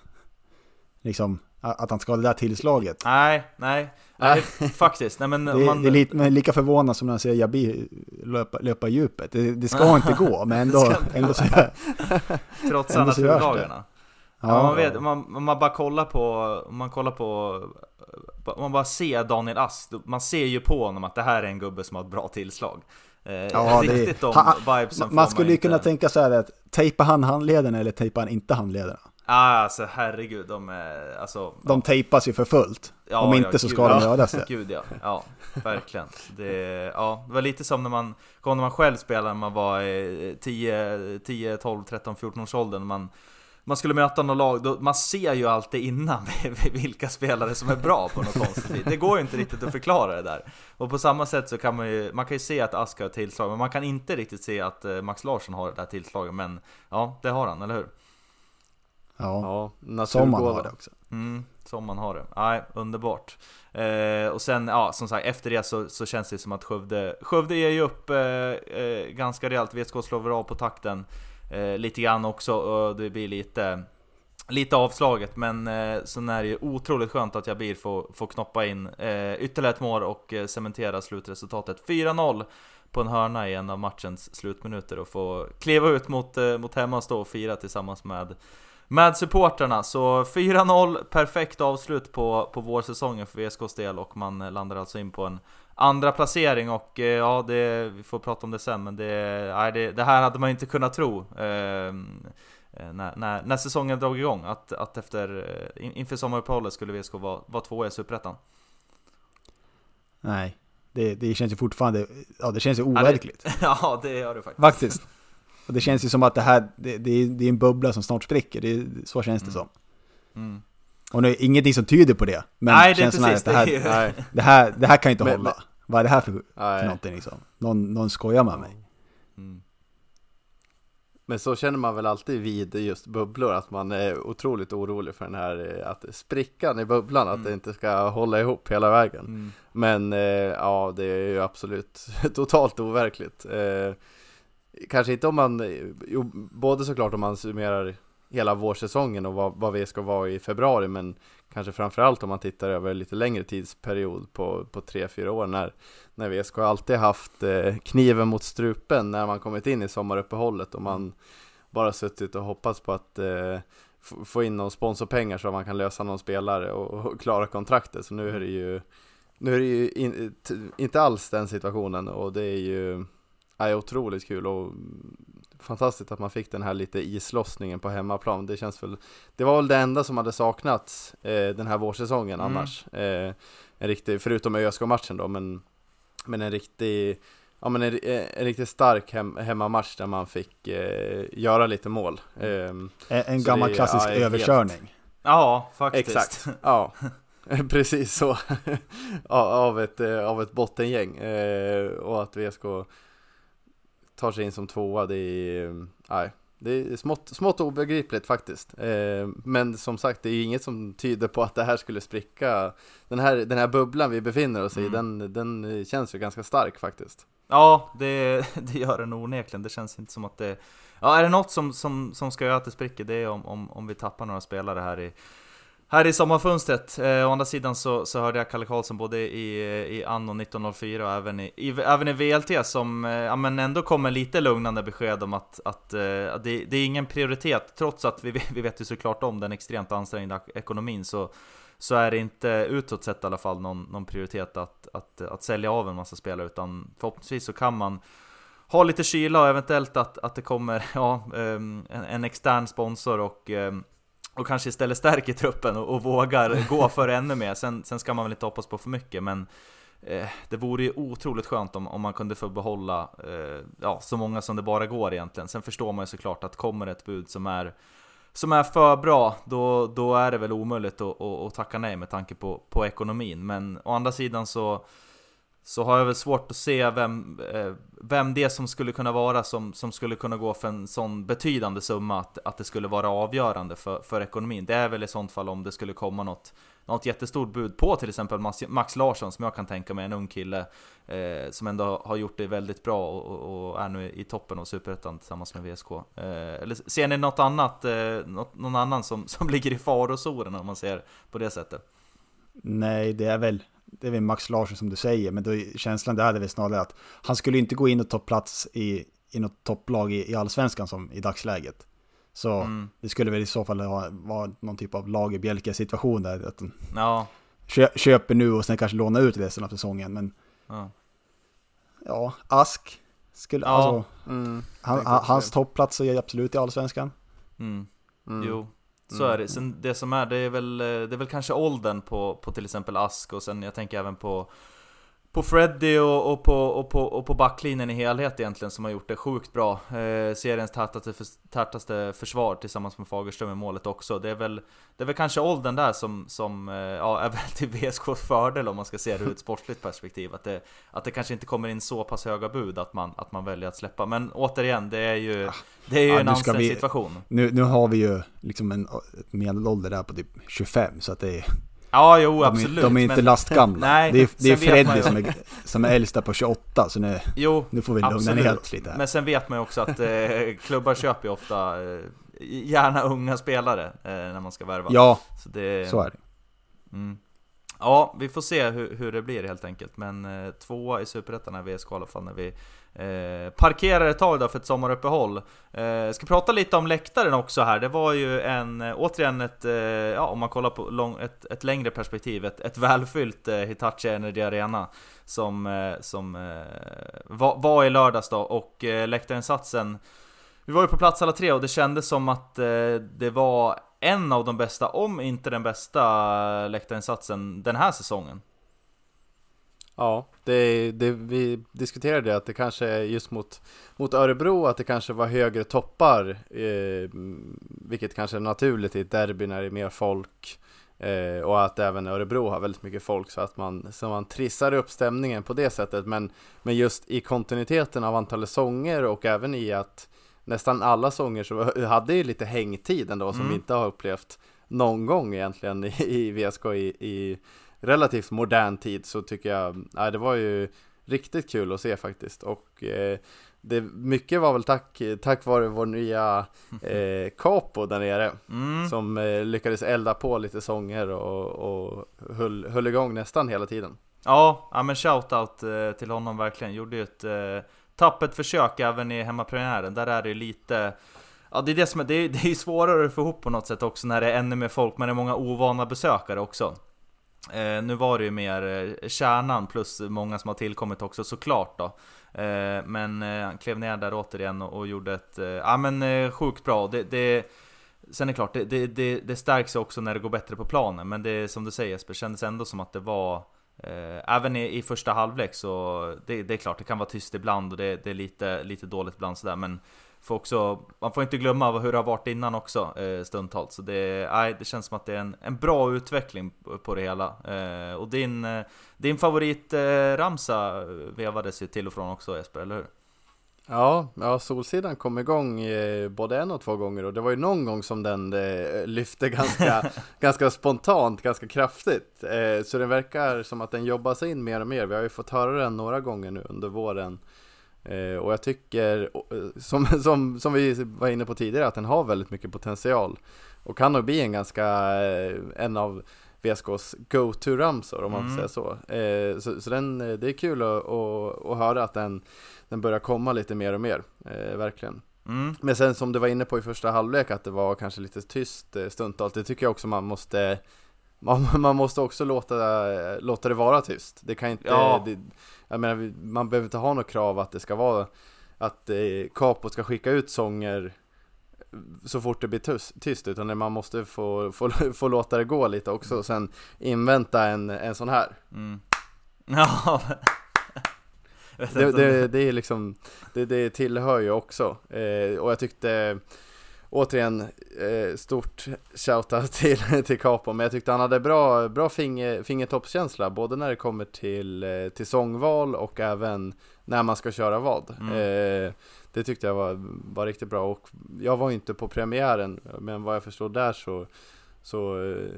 Liksom, att han ska ha det där tillslaget. Nej, nej, nej faktiskt. Nej, men Det, man, det är lite, men lika förvånad som när jag ser Jabi löpa, löpa djupet. Det, det ska inte gå, men ändå, Det inte ändå så görs det. naturlagarna. Ja, Ja, man vet, man, man bara kollar på, man kollar på, man bara ser Daniel Ask, man ser ju på honom att det här är en gubbe som har ett bra tillslag. Eh, Ja, det- riktigt de ha- vibesen får man skulle ju kunna tänka så här att tejpa han handlederna eller tejpa han inte handlederna. Ah, alltså herregud, de är, alltså. De tejpas ju för fullt. ja, Om inte ja, så gud, ska de ja. göra det. Gud ja, ja, verkligen. Det, ja, det var lite som när man, kom när man själv spelade när man var eh, 10, 10, 12, 13, 14 års åldern. Man, man skulle möta något lag, då, man ser ju alltid innan vilka spelare som är bra på något konstigt vis. Det går ju inte riktigt att förklara det där. Och på samma sätt så kan man ju, man kan ju se att Aska har tillslag, men man kan inte riktigt se att eh, Max Larsson har det här tillslaget. Men ja, det har han, eller hur? Ja, Ja, som man naturgåva. har det också. Mm, som man har det. Nej, underbart. Eh, och sen, ja, som sagt, efter det så, så känns det som att Skövde, Skövde ger ju upp eh, eh, ganska rejält. VSK slår av på takten eh, lite grann också och det blir lite, lite avslaget. Men eh, sen är det ju otroligt skönt att Jabir får, får knoppa in eh, ytterligare ett mål och eh, cementera slutresultatet. 4-0 på en hörna i en av matchens slutminuter och få kliva ut mot, mot hemma och stå och fira tillsammans med med supporterna, så 4-0, perfekt avslut på, på vårsäsongen för VSKs del och man landar alltså in på en andra placering och eh, ja, det, vi får prata om det sen men det, nej, det, det här hade man ju inte kunnat tro eh, eh, när, när, när säsongen drog igång att, att efter, eh, in, inför sommaruppehållet skulle VSK vara, vara tvåa i Superettan. Nej, det, det känns ju fortfarande, ja det känns ju overkligt. ja, det gör det faktiskt. Faktiskt. Och det känns ju som att det här, det, det, är, det är en bubbla som snart spricker. Det, är- så känns det som. Mm. Och det är ingenting som tyder på det. Men Nej, det är känslan precis att det här, det. är Nej, det här, det här kan ju inte Men- hålla. Vad är det här för, för någonting liksom? Någon, någon skojar med mig. Mm. Men så känner man väl alltid vid just bubblor, att man är otroligt orolig för den här, eh, att sprickan i bubblan, att Mm. det inte ska hålla ihop hela vägen. Mm. Men eh, ja, det är ju absolut totalt overkligt. Kanske inte om man, jo, både såklart om man summerar hela vårsäsongen och vad, vad vi ska vara i februari, men kanske framförallt om man tittar över lite längre tidsperiod på, på tre, fyra år när, när VSK alltid haft eh, kniven mot strupen när man kommit in i sommaruppehållet och man bara suttit och hoppats på att eh, få in någon sponsorpengar så att man kan lösa någon spelare och, och klara kontraktet. Så nu är det ju, nu är det ju in, inte alls den situationen och det är ju är otroligt kul och fantastiskt att man fick den här lite islossningen på hemmaplan. Det känns väl, det var väl det enda som hade saknats eh, den här vårsäsongen Mm. annars. Eh, en riktig, förutom ÖSK-matchen då, men, men en riktig Ja men en, en riktigt stark hem, hemmamatch där man fick eh, göra lite mål. Mm. Eh, En, en gammal det- klassisk ja, helt- överkörning. Ja, faktiskt. Exakt, ja. Precis så. Av, ett, eh, av ett bottengäng. Eh, och att VSK tar sig in som tvåa, det är, nej, det är smått, smått obegripligt faktiskt. Eh, men som sagt, det är ju inget som tyder på att det här skulle spricka. Den här, den här bubblan vi befinner oss i, Mm. den, den känns ju ganska stark faktiskt. Ja, det, det gör den onekligen. Det känns inte som att det... Ja, är det något som, som, som ska göra att det spricker, det är om, om, om vi tappar några spelare här i här i sommarfönstret, eh, å andra sidan så, så hörde jag Kalle Karlsson både i, eh, i Anno 1904 och även i, i, även i VLT som eh, ja, men ändå kommer lite lugnande besked om att, att eh, det, det är ingen prioritet, trots att vi, vi vet ju såklart om den extremt ansträngda ekonomin så, så är det inte utåt sett i alla fall någon, någon prioritet att, att, att sälja av en massa spelare utan förhoppningsvis så kan man ha lite kyla och eventuellt att, att det kommer ja, ehm, en, en extern sponsor och ehm, och kanske istället stärker truppen och, och vågar gå för ännu mer. Sen, sen ska man väl inte hoppas på för mycket, men eh, det vore ju otroligt skönt om, om man kunde få behålla eh, ja, så många som det bara går egentligen. Sen förstår man ju såklart att kommer ett bud som är som är för bra, då, då är det väl omöjligt att, att, att tacka nej med tanke på, på ekonomin. Men å andra sidan så så har jag väl svårt att se vem, eh, vem det som skulle kunna vara som, som skulle kunna gå för en sån betydande summa att, att det skulle vara avgörande för, för ekonomin. Det är väl i sånt fall om det skulle komma något, något jättestort bud på till exempel Max Larsson som jag kan tänka mig, en ung kille eh, som ändå har gjort det väldigt bra och, och är nu i toppen av Superettan tillsammans med VSK. Eh, eller ser ni något annat, eh, något, någon annan som, som ligger i farozonen om man ser på det sättet? Nej, det är väl det är väl Max Larsson som du säger, men då känslan där är väl snarare att han skulle inte gå in och ta plats i, i något topplag i, i allsvenskan som i dagsläget. Så mm. det skulle väl i så fall vara någon typ av lagerbjälke situation där. Att ja. Kö, köper nu och sen kanske låna ut resten av säsongen. Men ja, ja Ask skulle, ja. alltså, mm, han, hans topplats är absolut i allsvenskan. Mm. Mm. Jo, så är det. Mm. Sen det som är, det är väl, det är väl kanske åldern på, på till exempel Ask och sen jag tänker även på på Freddy och, och, på, och, på, och på backlinjen i helhet egentligen som har gjort det sjukt bra. Eh, seriens tätaste, tätaste försvar tillsammans med Fagerström i målet också. Det är väl, det är väl kanske åldern där som, som eh, ja, är väl till VSKs fördel om man ska se det ur ett sportsligt perspektiv. Att det, att det kanske inte kommer in så pass höga bud att man, att man väljer att släppa. Men återigen, det är ju, det är ju ja, en ansträngd situation. Nu, nu har vi ju liksom en medelålder där på typ 25 så att det är Ja, jo absolut. De, de är inte men... lastgamla. Nej, det är, det är Freddy som är, som är äldsta på 28, så nu, jo, nu får vi lugna ner oss lite. Här. Men sen vet man ju också att eh, klubbar köper ju ofta eh, gärna unga spelare eh, när man ska värva. Ja, så, det, så är det. Mm. Ja, vi får se hur, hur det blir helt enkelt. Men eh, tvåa i Superettan är VSK i alla fall när vi eh, parkerar ett tag då för ett sommaruppehåll. Eh, ska prata lite om läktaren också här. Det var ju en, eh, återigen ett, eh, ja om man kollar på lång, ett, ett längre perspektiv, ett, ett välfyllt eh, Hitachi Energy Arena som, eh, som eh, var, var, i lördags då och eh, läktarinsatsen vi var ju på plats alla tre och det kändes som att eh, det var en av de bästa, om inte den bästa eh, läktarinsatsen den här säsongen. Ja, det, det, vi diskuterade att det kanske just mot, mot Örebro att det kanske var högre toppar, eh, vilket kanske är naturligt i ett derby när det är mer folk. Eh, och att även Örebro har väldigt mycket folk så att man, så man trissar upp stämningen på det sättet. Men, men just i kontinuiteten av antalet sånger och även i att nästan alla sånger så hade ju lite hängtid ändå som mm. vi inte har upplevt någon gång egentligen i, i VSK i, i relativt modern tid så tycker jag, nej, det var ju riktigt kul att se faktiskt och eh, det, mycket var väl tack, tack vare vår nya eh, capo där nere mm. som eh, lyckades elda på lite sånger och, och höll, höll igång nästan hela tiden. Ja, ja men shoutout eh, till honom verkligen, gjorde ju ett eh, tappert försök även i hemmapremiären, där är det lite Ja det är det som är, det är, det är svårare att få ihop på något sätt också när det är ännu mer folk, men det är många ovana besökare också. Eh, nu var det ju mer eh, kärnan plus många som har tillkommit också såklart då. Eh, men eh, han klev ner där återigen och, och gjorde ett, eh, ja men eh, sjukt bra. Det, det, sen är det klart, det, det, det, det stärks också när det går bättre på planen. Men det som du säger Jesper, kändes ändå som att det var Eh, även i, i första halvlek så det, det, är klart, det kan vara tyst ibland och det, det är lite, lite dåligt ibland sådär men får också, man får inte glömma hur det har varit innan också eh, stundtals. Så det, nej, det känns som att det är en, en bra utveckling på det hela. Eh, och din, din favoritramsa vevades ju till och från också Jesper, eller hur? Ja, ja, Solsidan kom igång eh, både en och två gånger och det var ju någon gång som den eh, lyfte ganska, ganska spontant, ganska kraftigt. Eh, så det verkar som att den jobbas in mer och mer. Vi har ju fått höra den några gånger nu under våren och jag tycker, som, som, som vi var inne på tidigare, att den har väldigt mycket potential. Och kan nog bli en ganska, en av VSKs go-to-ramsor om man får Mm. säga så. Eh, så. Så den, eh, det är kul att, att, att höra att den, den börjar komma lite mer och mer, eh, verkligen. Mm. Men sen som du var inne på i första halvlek att det var kanske lite tyst eh, stundtals, det tycker jag också man måste man, man måste också låta, låta det vara tyst. Det kan inte, Ja. det, jag menar, man behöver inte ha något krav att det ska vara att eh, Capo ska skicka ut sånger så fort det blir tyst, tyst utan man måste få, få, få låta det gå lite också och sen invänta en, en sån här. Mm. Ja. Det, det, det är liksom, det, det tillhör ju också. Eh, och jag tyckte, återigen, eh, stort shoutout till, till Capo, men jag tyckte han hade bra, bra finger, fingertoppskänsla, både när det kommer till, eh, till sångval och även när man ska köra vad. Mm. Eh, det tyckte jag var, var riktigt bra och jag var inte på premiären, men vad jag förstår där så så, eh,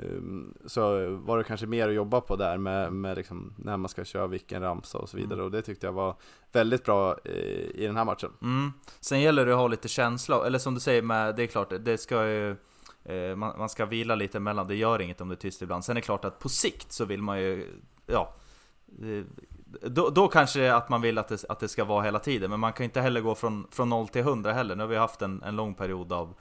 så var det kanske mer att jobba på där med, med liksom när man ska köra vilken ramsa och så vidare Mm. och det tyckte jag var väldigt bra eh, i den här matchen. Mm. Sen gäller det att ha lite känsla, eller som du säger med, det är klart, det ska ju eh, man, man ska vila lite emellan, det gör inget om det är tyst ibland. Sen är det klart att på sikt så vill man ju, ja då, då kanske att man vill att det, att det ska vara hela tiden, men man kan inte heller gå från, från 0 till 100 heller. Nu har vi haft en, en lång period av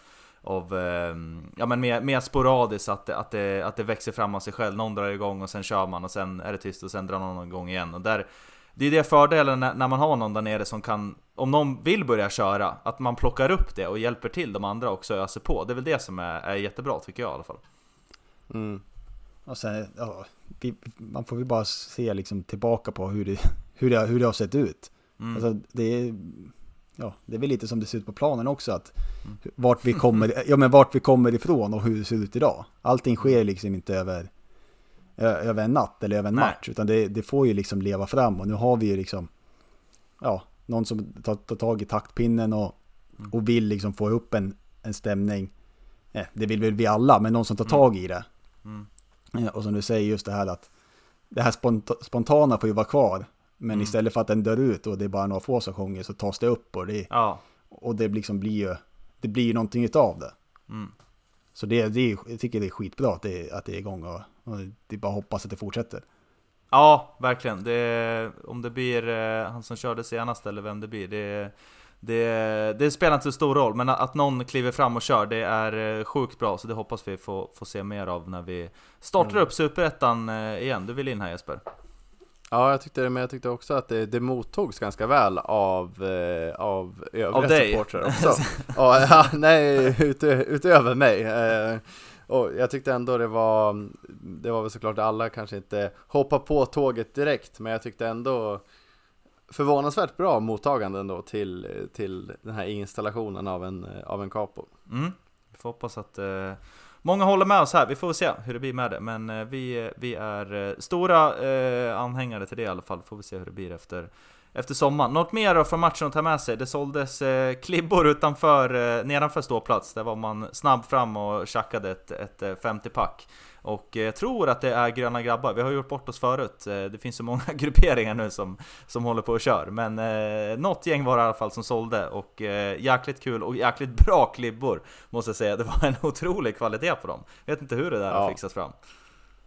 av, eh, ja men mer, mer sporadiskt att det, att, det, att det växer fram av sig själv. Någon drar igång och sen kör man och sen är det tyst och sen drar någon igång igen. Och där, det är det fördelen när, när man har någon där nere som kan, om någon vill börja köra, att man plockar upp det och hjälper till de andra också och öser på. Det är väl det som är, är jättebra tycker jag i alla fall. Mm. Och sen, ja, vi, man får väl bara se liksom tillbaka på hur det, hur det, hur det har sett ut. Mm. Alltså, det, är, ja, det är väl lite som det ser ut på planen också. Att vart, vi kommer, ja, men vart vi kommer ifrån och hur det ser ut idag. Allting sker liksom inte över, över en natt eller över en Nej. match. Utan det, det får ju liksom leva fram. Och nu har vi ju liksom ja, någon som tar, tar tag i taktpinnen och, och vill liksom få upp en, en stämning. Eh, det vill väl vi alla, men någon som tar tag i det. Mm. Eh, Och som du säger just det här att det här sponta- spontana får ju vara kvar. Men Mm. istället för att den dör ut och det är bara några få som sjunger så tas det upp och det, Ja. och det liksom blir ju det blir någonting utav det. Mm. Så det, det, jag tycker det är skitbra att det, att det är igång och, och det är bara hoppas att det fortsätter. Ja, verkligen. Det, om det blir eh, han som körde senast eller vem det blir, det, det, det spelar inte så stor roll. Men att någon kliver fram och kör, det är eh, sjukt bra. Så det hoppas vi får, får se mer av när vi startar Mm. upp Superettan eh, igen. Du vill in här Jesper? Ja, jag tyckte det, men jag tyckte också att det, det mottogs ganska väl av, eh, av övriga Av dig? supportrar också. ja, ja, nej, utö, utöver mig. Eh, och jag tyckte ändå det var, det var väl såklart alla kanske inte hoppar på tåget direkt, men jag tyckte ändå förvånansvärt bra mottagande ändå till, till den här installationen av en, av en capo. Mm. Vi får hoppas att eh, många håller med oss här. Vi får se hur det blir med det. Men eh, vi, vi är eh, stora eh, anhängare till det i alla fall. Får vi se hur det blir efter, efter sommaren. Något mer då från matchen att ta med sig? Det såldes eh, klibbor utanför, eh, nedanför ståplats. Där var man snabb fram och tjackade ett, ett eh, 50-pack. Och eh, jag tror att det är gröna grabbar. Vi har gjort bort oss förut. Eh, det finns så många grupperingar nu som, som håller på och kör. Men eh, något gäng var det i alla fall som sålde. Och eh, jäkligt kul och jäkligt bra klibbor. Måste jag säga. Det var en otrolig kvalitet på dem. Vet inte hur det där har Ja. fixats fram.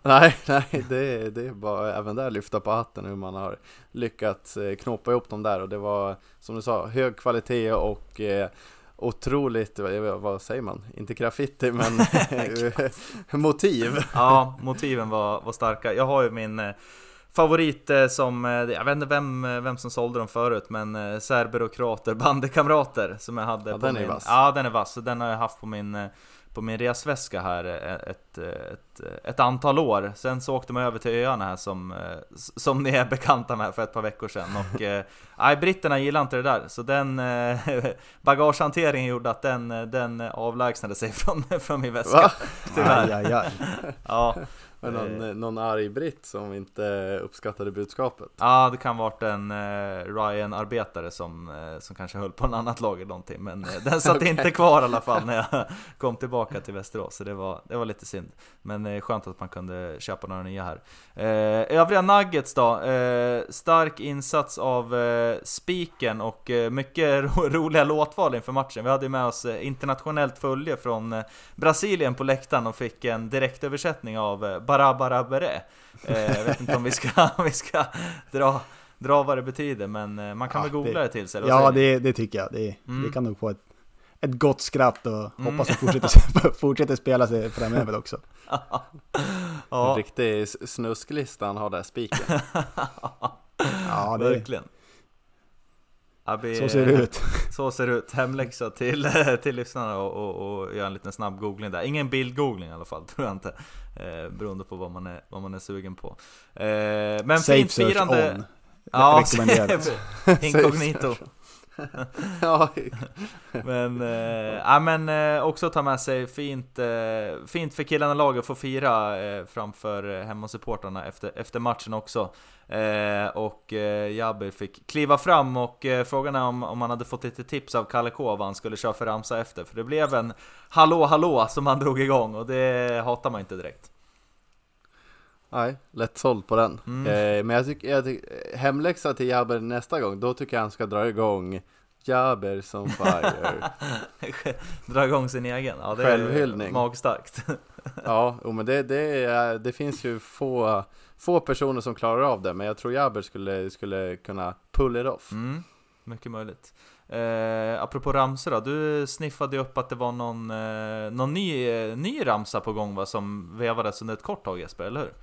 Nej, nej, det, det är bara även där lyfta på hatten hur man har lyckats eh, knåpa ihop dem där och det var som du sa hög kvalitet och eh, otroligt, vad, säger man, inte graffiti men motiv. Ja, motiven var, var starka. Jag har ju min eh, favorit eh, som, eh, jag vet inte vem, vem som sålde dem förut, men serber och kroater, bandekamrater som jag hade Ja, på den är min... vass. Ja, den är vass. Den har jag haft på min, på min resväska här eh, ett, eh, ett, ett antal år. Sen så åkte man över till öarna här som, eh, som ni är bekanta med för ett par veckor sedan. Och eh, nej, britterna gillar inte det där. Så den eh, bagagehanteringen gjorde att den, eh, den avlägsnade sig från, från min väska. Va? Tyvärr. Aj, aj, aj. Ja, Det någon, någon arg britt som inte uppskattade budskapet? Ja, det kan varit en eh, Ryan-arbetare som, eh, som kanske höll på en annat lag eller någonting. Men eh, den satt Okej. inte kvar i alla fall när jag kom tillbaka till Västerås. Så det var, det var lite synd. Men eh, skönt att man kunde köpa några nya här. Eh, övriga Nuggets då. Eh, stark insats av eh, Spiken och eh, mycket ro roliga låtval inför matchen. Vi hade med oss eh, internationellt följe från eh, Brasilien på läktaren och fick en direktöversättning av eh, Barabarabere. Eh, jag vet inte om vi ska, om vi ska dra, dra vad det betyder, men eh, man kan Ja, väl googla det- det, till sig. Ja, det, det tycker jag. Det, Mm. det kan nog få ett, ett gott skratt och Mm. hoppas att fortsätter, fortsätter spela sig framöver också. En ja, riktig s- snusklista han har där, spiken. Ja, det, verkligen. Ja, vi- så ser det ut. Så ser det ut. Hemläxa till, till lyssnarna och, och, och göra en liten snabb googling där. Ingen bildgoogling i alla fall, tror jag inte. Eh, beroende på vad man är, vad man är sugen på. Eh, men Safe fint firande. on. Ja, inkognito. ja, Men, eh, ja, men eh, också ta med sig fint, eh, fint för killarna i laget att få fira eh, framför eh, hemmasupportrarna efter, efter matchen också. Eh, och eh, Jabber fick kliva fram och eh, frågan är om, om han hade fått lite tips av Kalle K vad han skulle köra för ramsa efter. För det blev en hallå hallå som han drog igång och det hatar man inte direkt nej, lätt såld på den. Mm. Eh, men jag tycker, tycker hemläxa till Jaber nästa gång, då tycker jag han ska dra igång Jaber som fire. Dra igång sin egen. Ja, det är Självhyllning. magstarkt. ja, jo, men det, det, är, det finns ju få, få personer som klarar av det, men jag tror Jaber skulle, skulle kunna pull it off. Mm, mycket möjligt. Eh, apropå ramsor då, du sniffade ju upp att det var någon, eh, någon ny, eh, ny ramsa på gång va, som vevades under ett kort tag Jesper, eller hur?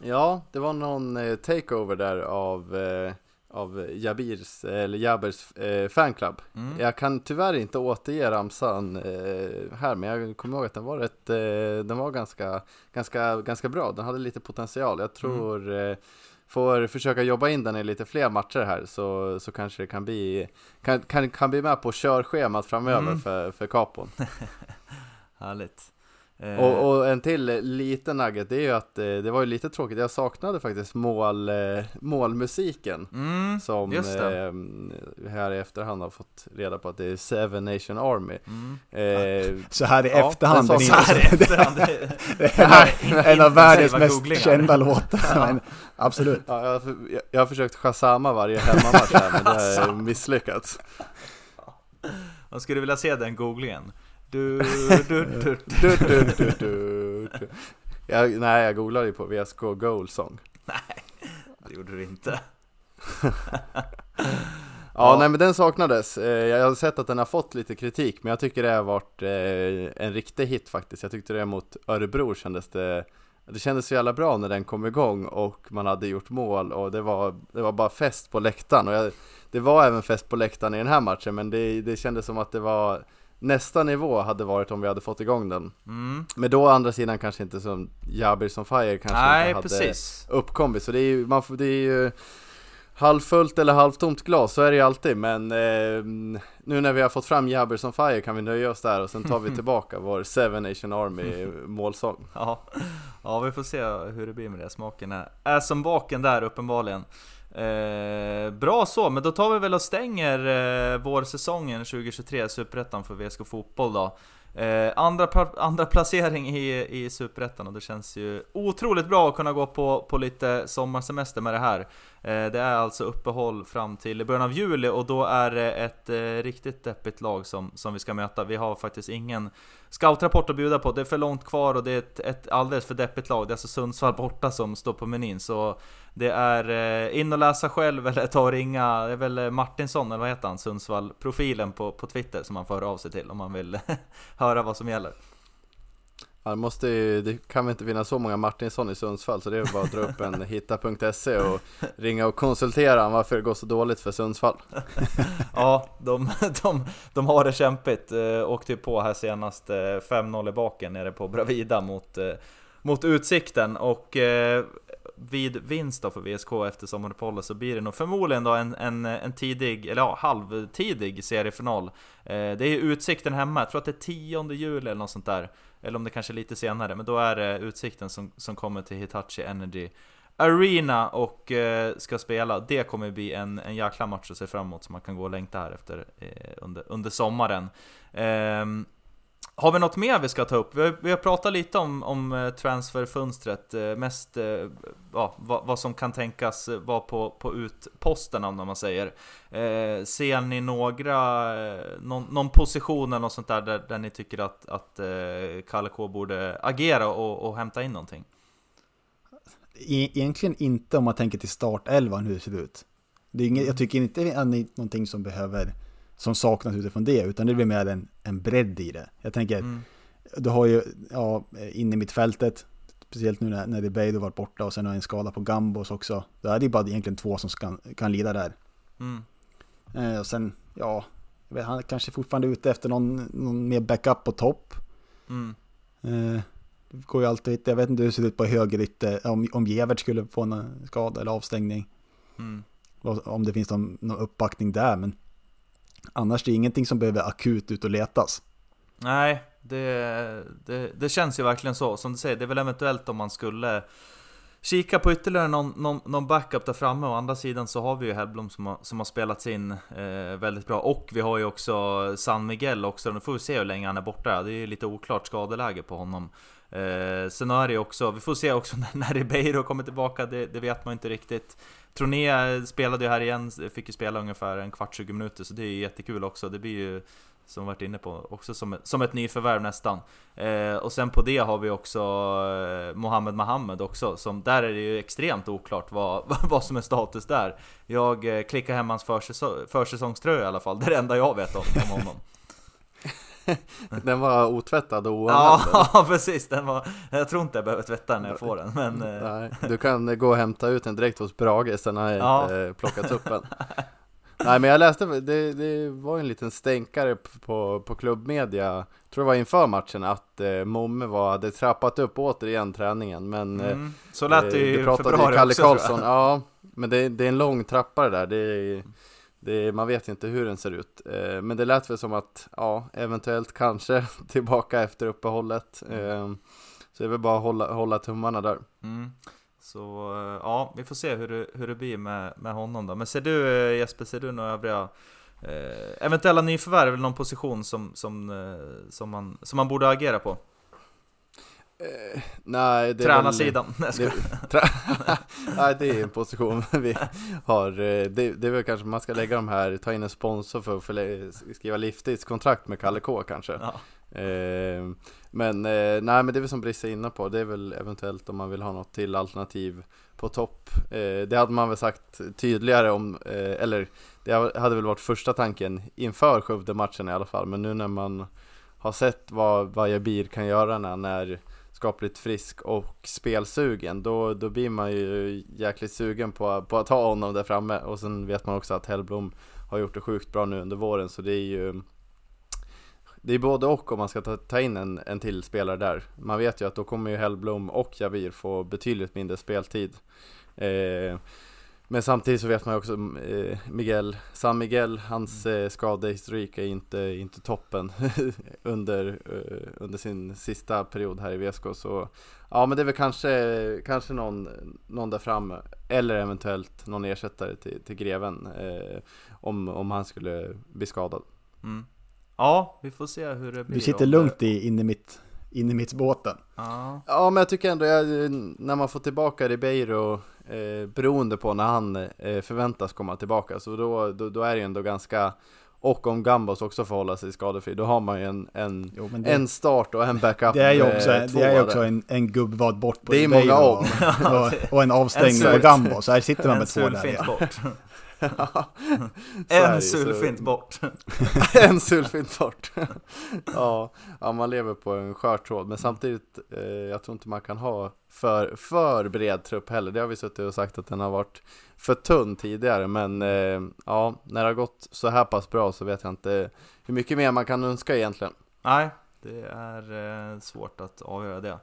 Ja, det var någon eh, takeover där av, eh, av Jabirs, eller Jabers eh, fanclub. Mm. Jag kan tyvärr inte återge ramsan eh, här, men jag kommer ihåg att den var, rätt, eh, den var ganska, ganska, ganska bra. Den hade lite potential. Jag tror eh, får försöka jobba in den i lite fler matcher här så, så kanske det kan bli, kan, kan, kan bli med på körschemat framöver Mm. för, för Capon. Härligt. Eh, Och, och en till liten nugget, det är ju att eh, det var ju lite tråkigt. Jag saknade faktiskt mål, eh, målmusiken. mm, Som eh, här i efterhand har fått reda på att det är Seven Nation Army. Mm. Eh, Så här i Ja, efterhand, den så här i efterhand, det- är en av, världens mest kända låtar. Absolut. ja, jag, har- jag, jag har försökt shazama varje hemmamatch här men det har misslyckats. Man skulle vilja se den googlingen. Du, du, du, Du, du, du, du, du. Jag, nej, jag googlade ju på VSK Goal Song. det gjorde du inte. Ja, Ja. nej men den saknades. Eh, Jag har sett att den har fått lite kritik, men jag tycker det har varit eh, en riktig hit faktiskt. Jag tyckte det mot Örebro kändes det det kändes så jävla bra när den kom igång och man hade gjort mål och det var, det var bara fest på läktaren. Och jag, det var även fest på läktaren i den här matchen, men det, det kändes som att det var nästa nivå hade varit om vi hade fått igång den. Mm. Men då å andra sidan kanske inte som Jabir som Fire kanske Nej, inte hade precis. uppkommit. Så det är ju, man det är ju halvfullt eller halvtomt glas, så är det ju alltid. Men eh, nu när vi har fått fram Jabber som Fire kan vi nöja oss där och sen tar vi tillbaka vår Seven Nation Army målsång. Ja. ja, vi får se hur det blir med det. Smaken är, är som baken där uppenbarligen. Eh, bra så, men då tar vi väl och stänger eh, vårsäsongen 2023 Superettan för VSK Fotboll då. Eh, andra, andra placering i, i Superettan och det känns ju otroligt bra att kunna gå på, på lite sommarsemester med det här. Eh, det är alltså uppehåll fram till början av juli och då är det ett eh, riktigt deppigt lag som, som vi ska möta. Vi har faktiskt ingen scoutrapport att bjuda på, det är för långt kvar och det är ett, ett alldeles för deppigt lag. Det är alltså Sundsvall borta som står på menyn. Så det är eh, in och läsa själv eller ta och ringa, det är väl eh, Martinsson eller vad heter han, Sundsvall-profilen på, på Twitter som man får höra av sig till om man vill höra vad som gäller. Ja, det, måste ju, det kan väl inte finnas så många Martinsson i Sundsvall så det är bara att dra upp en hitta.se och ringa och konsultera varför det går så dåligt för Sundsvall. Ja, de, de, de har det kämpigt. Eh, åkte ju på här senast eh, 5-0 i baken nere på Bravida mot, mot Utsikten och vid vinst då för VSK efter sommaruppehållet så blir det nog förmodligen då en, en, en tidig, eller ja, halvtidig seriefinal. Eh, det är ju Utsikten hemma, jag tror att det är 10 juli eller något sånt där. Eller om det kanske är lite senare, men då är det Utsikten som, som kommer till Hitachi Energy Arena och eh, ska spela. Det kommer bli en, en jäkla match att se fram emot som man kan gå och längta här efter eh, under, under sommaren. Ehm, har vi något mer vi ska ta upp? Vi har, vi har pratat lite om, om eh, transferfönstret, eh, mest eh, ja, vad, vad, som kan tänkas vara på, på utposterna om man säger. Eh, ser ni några, någon, någon, position eller något sånt där, där, där ni tycker att, att eh, Kalle K borde agera och, och hämta in någonting? E-, egentligen inte om man tänker till startelvan hur det ser ut. Det är inget, jag tycker inte att det är någonting som behöver som saknas utifrån det, utan det blir mer en, en bredd i det. Jag tänker, mm. du har ju, ja, inne i mittfältet, speciellt nu när, när Ribeiro varit borta och sen har en skada på Gambos också. Då är det bara egentligen två som kan, kan lida där. Mm. Eh, och sen, ja, vet, han kanske fortfarande är ute efter någon, någon mer backup på topp. Mm. Eh, det går ju alltid, jag vet inte hur det ser ut på högerytter, om, om Gevert skulle få en skada eller avstängning. Mm. Om det finns någon, någon uppbackning där, men Annars är det ingenting som behöver akut ut och letas. Nej, det, det, det, känns ju verkligen så. Som du säger, det är väl eventuellt om man skulle kika på ytterligare någon, någon, någon backup där framme. Å andra sidan så har vi ju Hellblom som har, som har spelats in eh, väldigt bra. Och vi har ju också San Miguel också. Nu får vi se hur länge han är borta. Det är ju lite oklart skadeläge på honom. Eh, sen är det ju också, vi får se också när, när Ribeiro kommer tillbaka, det, det vet man inte riktigt. Troné spelade ju här igen, fick ju spela ungefär en kvart, 20 minuter, så det är ju jättekul också. Det blir ju, som varit inne på, också som, som ett nyförvärv nästan. Eh, och sen på det har vi också eh, Mohammed Mohammed också, som där är det ju extremt oklart vad, vad som är status där. Jag eh, klickar hem hans försäsong, försäsongströja i alla fall, det är det enda jag vet om, om honom. den var otvättad och oanvänd. Ja, precis. Den var, jag tror inte jag behöver tvätta den när jag får den. Men... Eh. Nej, du kan gå och hämta ut den direkt hos Brage, sen har jag ja. inte plockat upp den. Nej men jag läste, det, det var en liten stänkare på, på klubbmedia, tror det var inför matchen, att eh, Momme var, hade trappat upp återigen träningen. Men eh, mm, så lät det ju i februari Kalle också, Karlsson, ja, men det, det, är en lång trappa det där. Det är, det, man vet inte hur den ser ut. Eh, men det lät väl som att, ja, eventuellt kanske tillbaka efter uppehållet. Eh, så det är väl bara att hålla, hålla tummarna där. Mm. Så eh, ja, vi får se hur det, hur det blir med, med honom då. Men ser du eh, Jesper, ser du några övriga eh, eventuella nyförvärv eller någon position som, som, eh, som, man, som man borde agera på? Eh, nej, det Tränarsidan. Väl, det, trä, nej, det är en position vi har. Eh, det, det är väl kanske man ska lägga de här, ta in en sponsor för att förlä, skriva livstidskontrakt med Kalle K kanske. Ja. Eh, men eh, nej, men det är väl som Brisse är inne på. Det är väl eventuellt om man vill ha något till alternativ på topp. Eh, det hade man väl sagt tydligare om, eh, eller det hade väl varit första tanken inför Skövde-matchen i alla fall. Men nu när man har sett vad Vajabir kan göra när han är skapligt frisk och spelsugen då, då blir man ju jäkligt sugen på, på att ha honom där framme och sen vet man också att Hellblom har gjort det sjukt bra nu under våren så det är ju det är både och om man ska ta, ta in en, en till spelare där. Man vet ju att då kommer ju Hellblom och Javir få betydligt mindre speltid. Eh, men samtidigt så vet man ju också eh, Miguel, San Miguel, hans mm. eh, skadehistorik är inte, inte toppen under, eh, under sin sista period här i VSK. Så ja, men det är väl kanske, kanske någon, någon där framme eller eventuellt någon ersättare till, till Greven eh, om, om han skulle bli skadad. Mm. Ja, vi får se hur det blir. Du sitter lugnt i, in i mitt in i mittbåten. Ja. ja, men jag tycker ändå, jag, när man får tillbaka Ribeiro, eh, beroende på när han eh, förväntas komma tillbaka, så då, då, då, är det ju ändå ganska, och om Gambos också får hålla sig skadefri, då har man ju en, en, jo, det, en start och en backup. Det är ju också, det är också en, en gubbvad bort på Det är många om. Och, och, en avstängning på Gambos, så här sitter man med två där. en sulfint bort. en sulfint bort. ja, ja, man lever på en skör tråd. Men samtidigt, eh, jag tror inte man kan ha för, för bred trupp heller. Det har vi suttit och sagt att den har varit för tunn tidigare. Men eh, ja, när det har gått så här pass bra så vet jag inte hur mycket mer man kan önska egentligen. Nej, det är eh, svårt att avgöra det.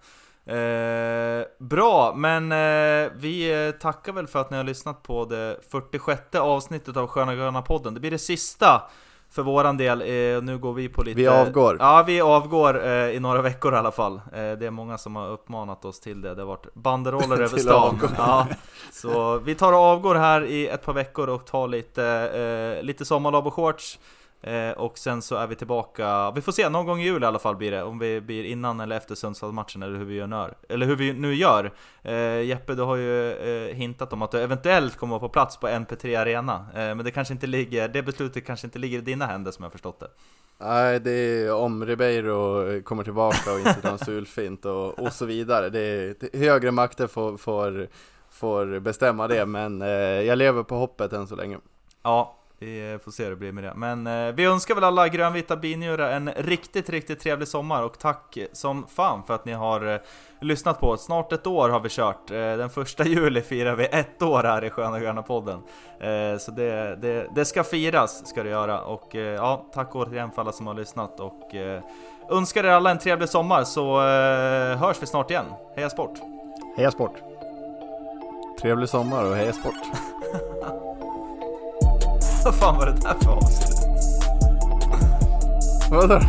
Eh, bra, men eh, vi eh, tackar väl för att ni har lyssnat på det 46 avsnittet av Sköna Gröna podden. Det blir det sista för våran del. Eh, nu går vi på lite... Vi avgår. Ja, vi avgår eh, i några veckor i alla fall. Det är många som har uppmanat oss till det. Det har varit banderoller över stan. Ja, så vi tar och avgår här i ett par veckor och tar lite, lite sommarlov och shorts. Eh, och sen så är vi tillbaka, vi får se, någon gång i jul i alla fall blir det. Om vi blir innan eller efter Sundsvallsmatchen eller hur vi gör nör, Eller hur vi nu gör. Eh, Jeppe, du har ju eh, hintat om att du eventuellt kommer vara på plats på NP3 Arena. Eh, men det kanske inte ligger, det beslutet kanske inte ligger i dina händer som jag förstått det. Nej, det är om Ribeiro kommer tillbaka och inte en sulfint och, och så vidare. Det är, det- högre makter får, får, får bestämma det, men eh, jag lever på hoppet än så länge. Ja, vi får se hur det blir med det. Men eh, vi önskar väl alla grönvita binjurar en riktigt, riktigt trevlig sommar och tack som fan för att ni har eh, lyssnat på oss. Snart ett år har vi kört. Eh, den första juli firar vi ett år här i Sköna Gröna podden. Eh, så det, det, det ska firas, ska det göra. Och eh, ja, tack återigen för alla som har lyssnat och eh, önskar er alla en trevlig sommar så eh, hörs vi snart igen. Heja sport! Heja sport! Trevlig sommar och heja sport! Vad fan var det där för avsnitt? Vadå?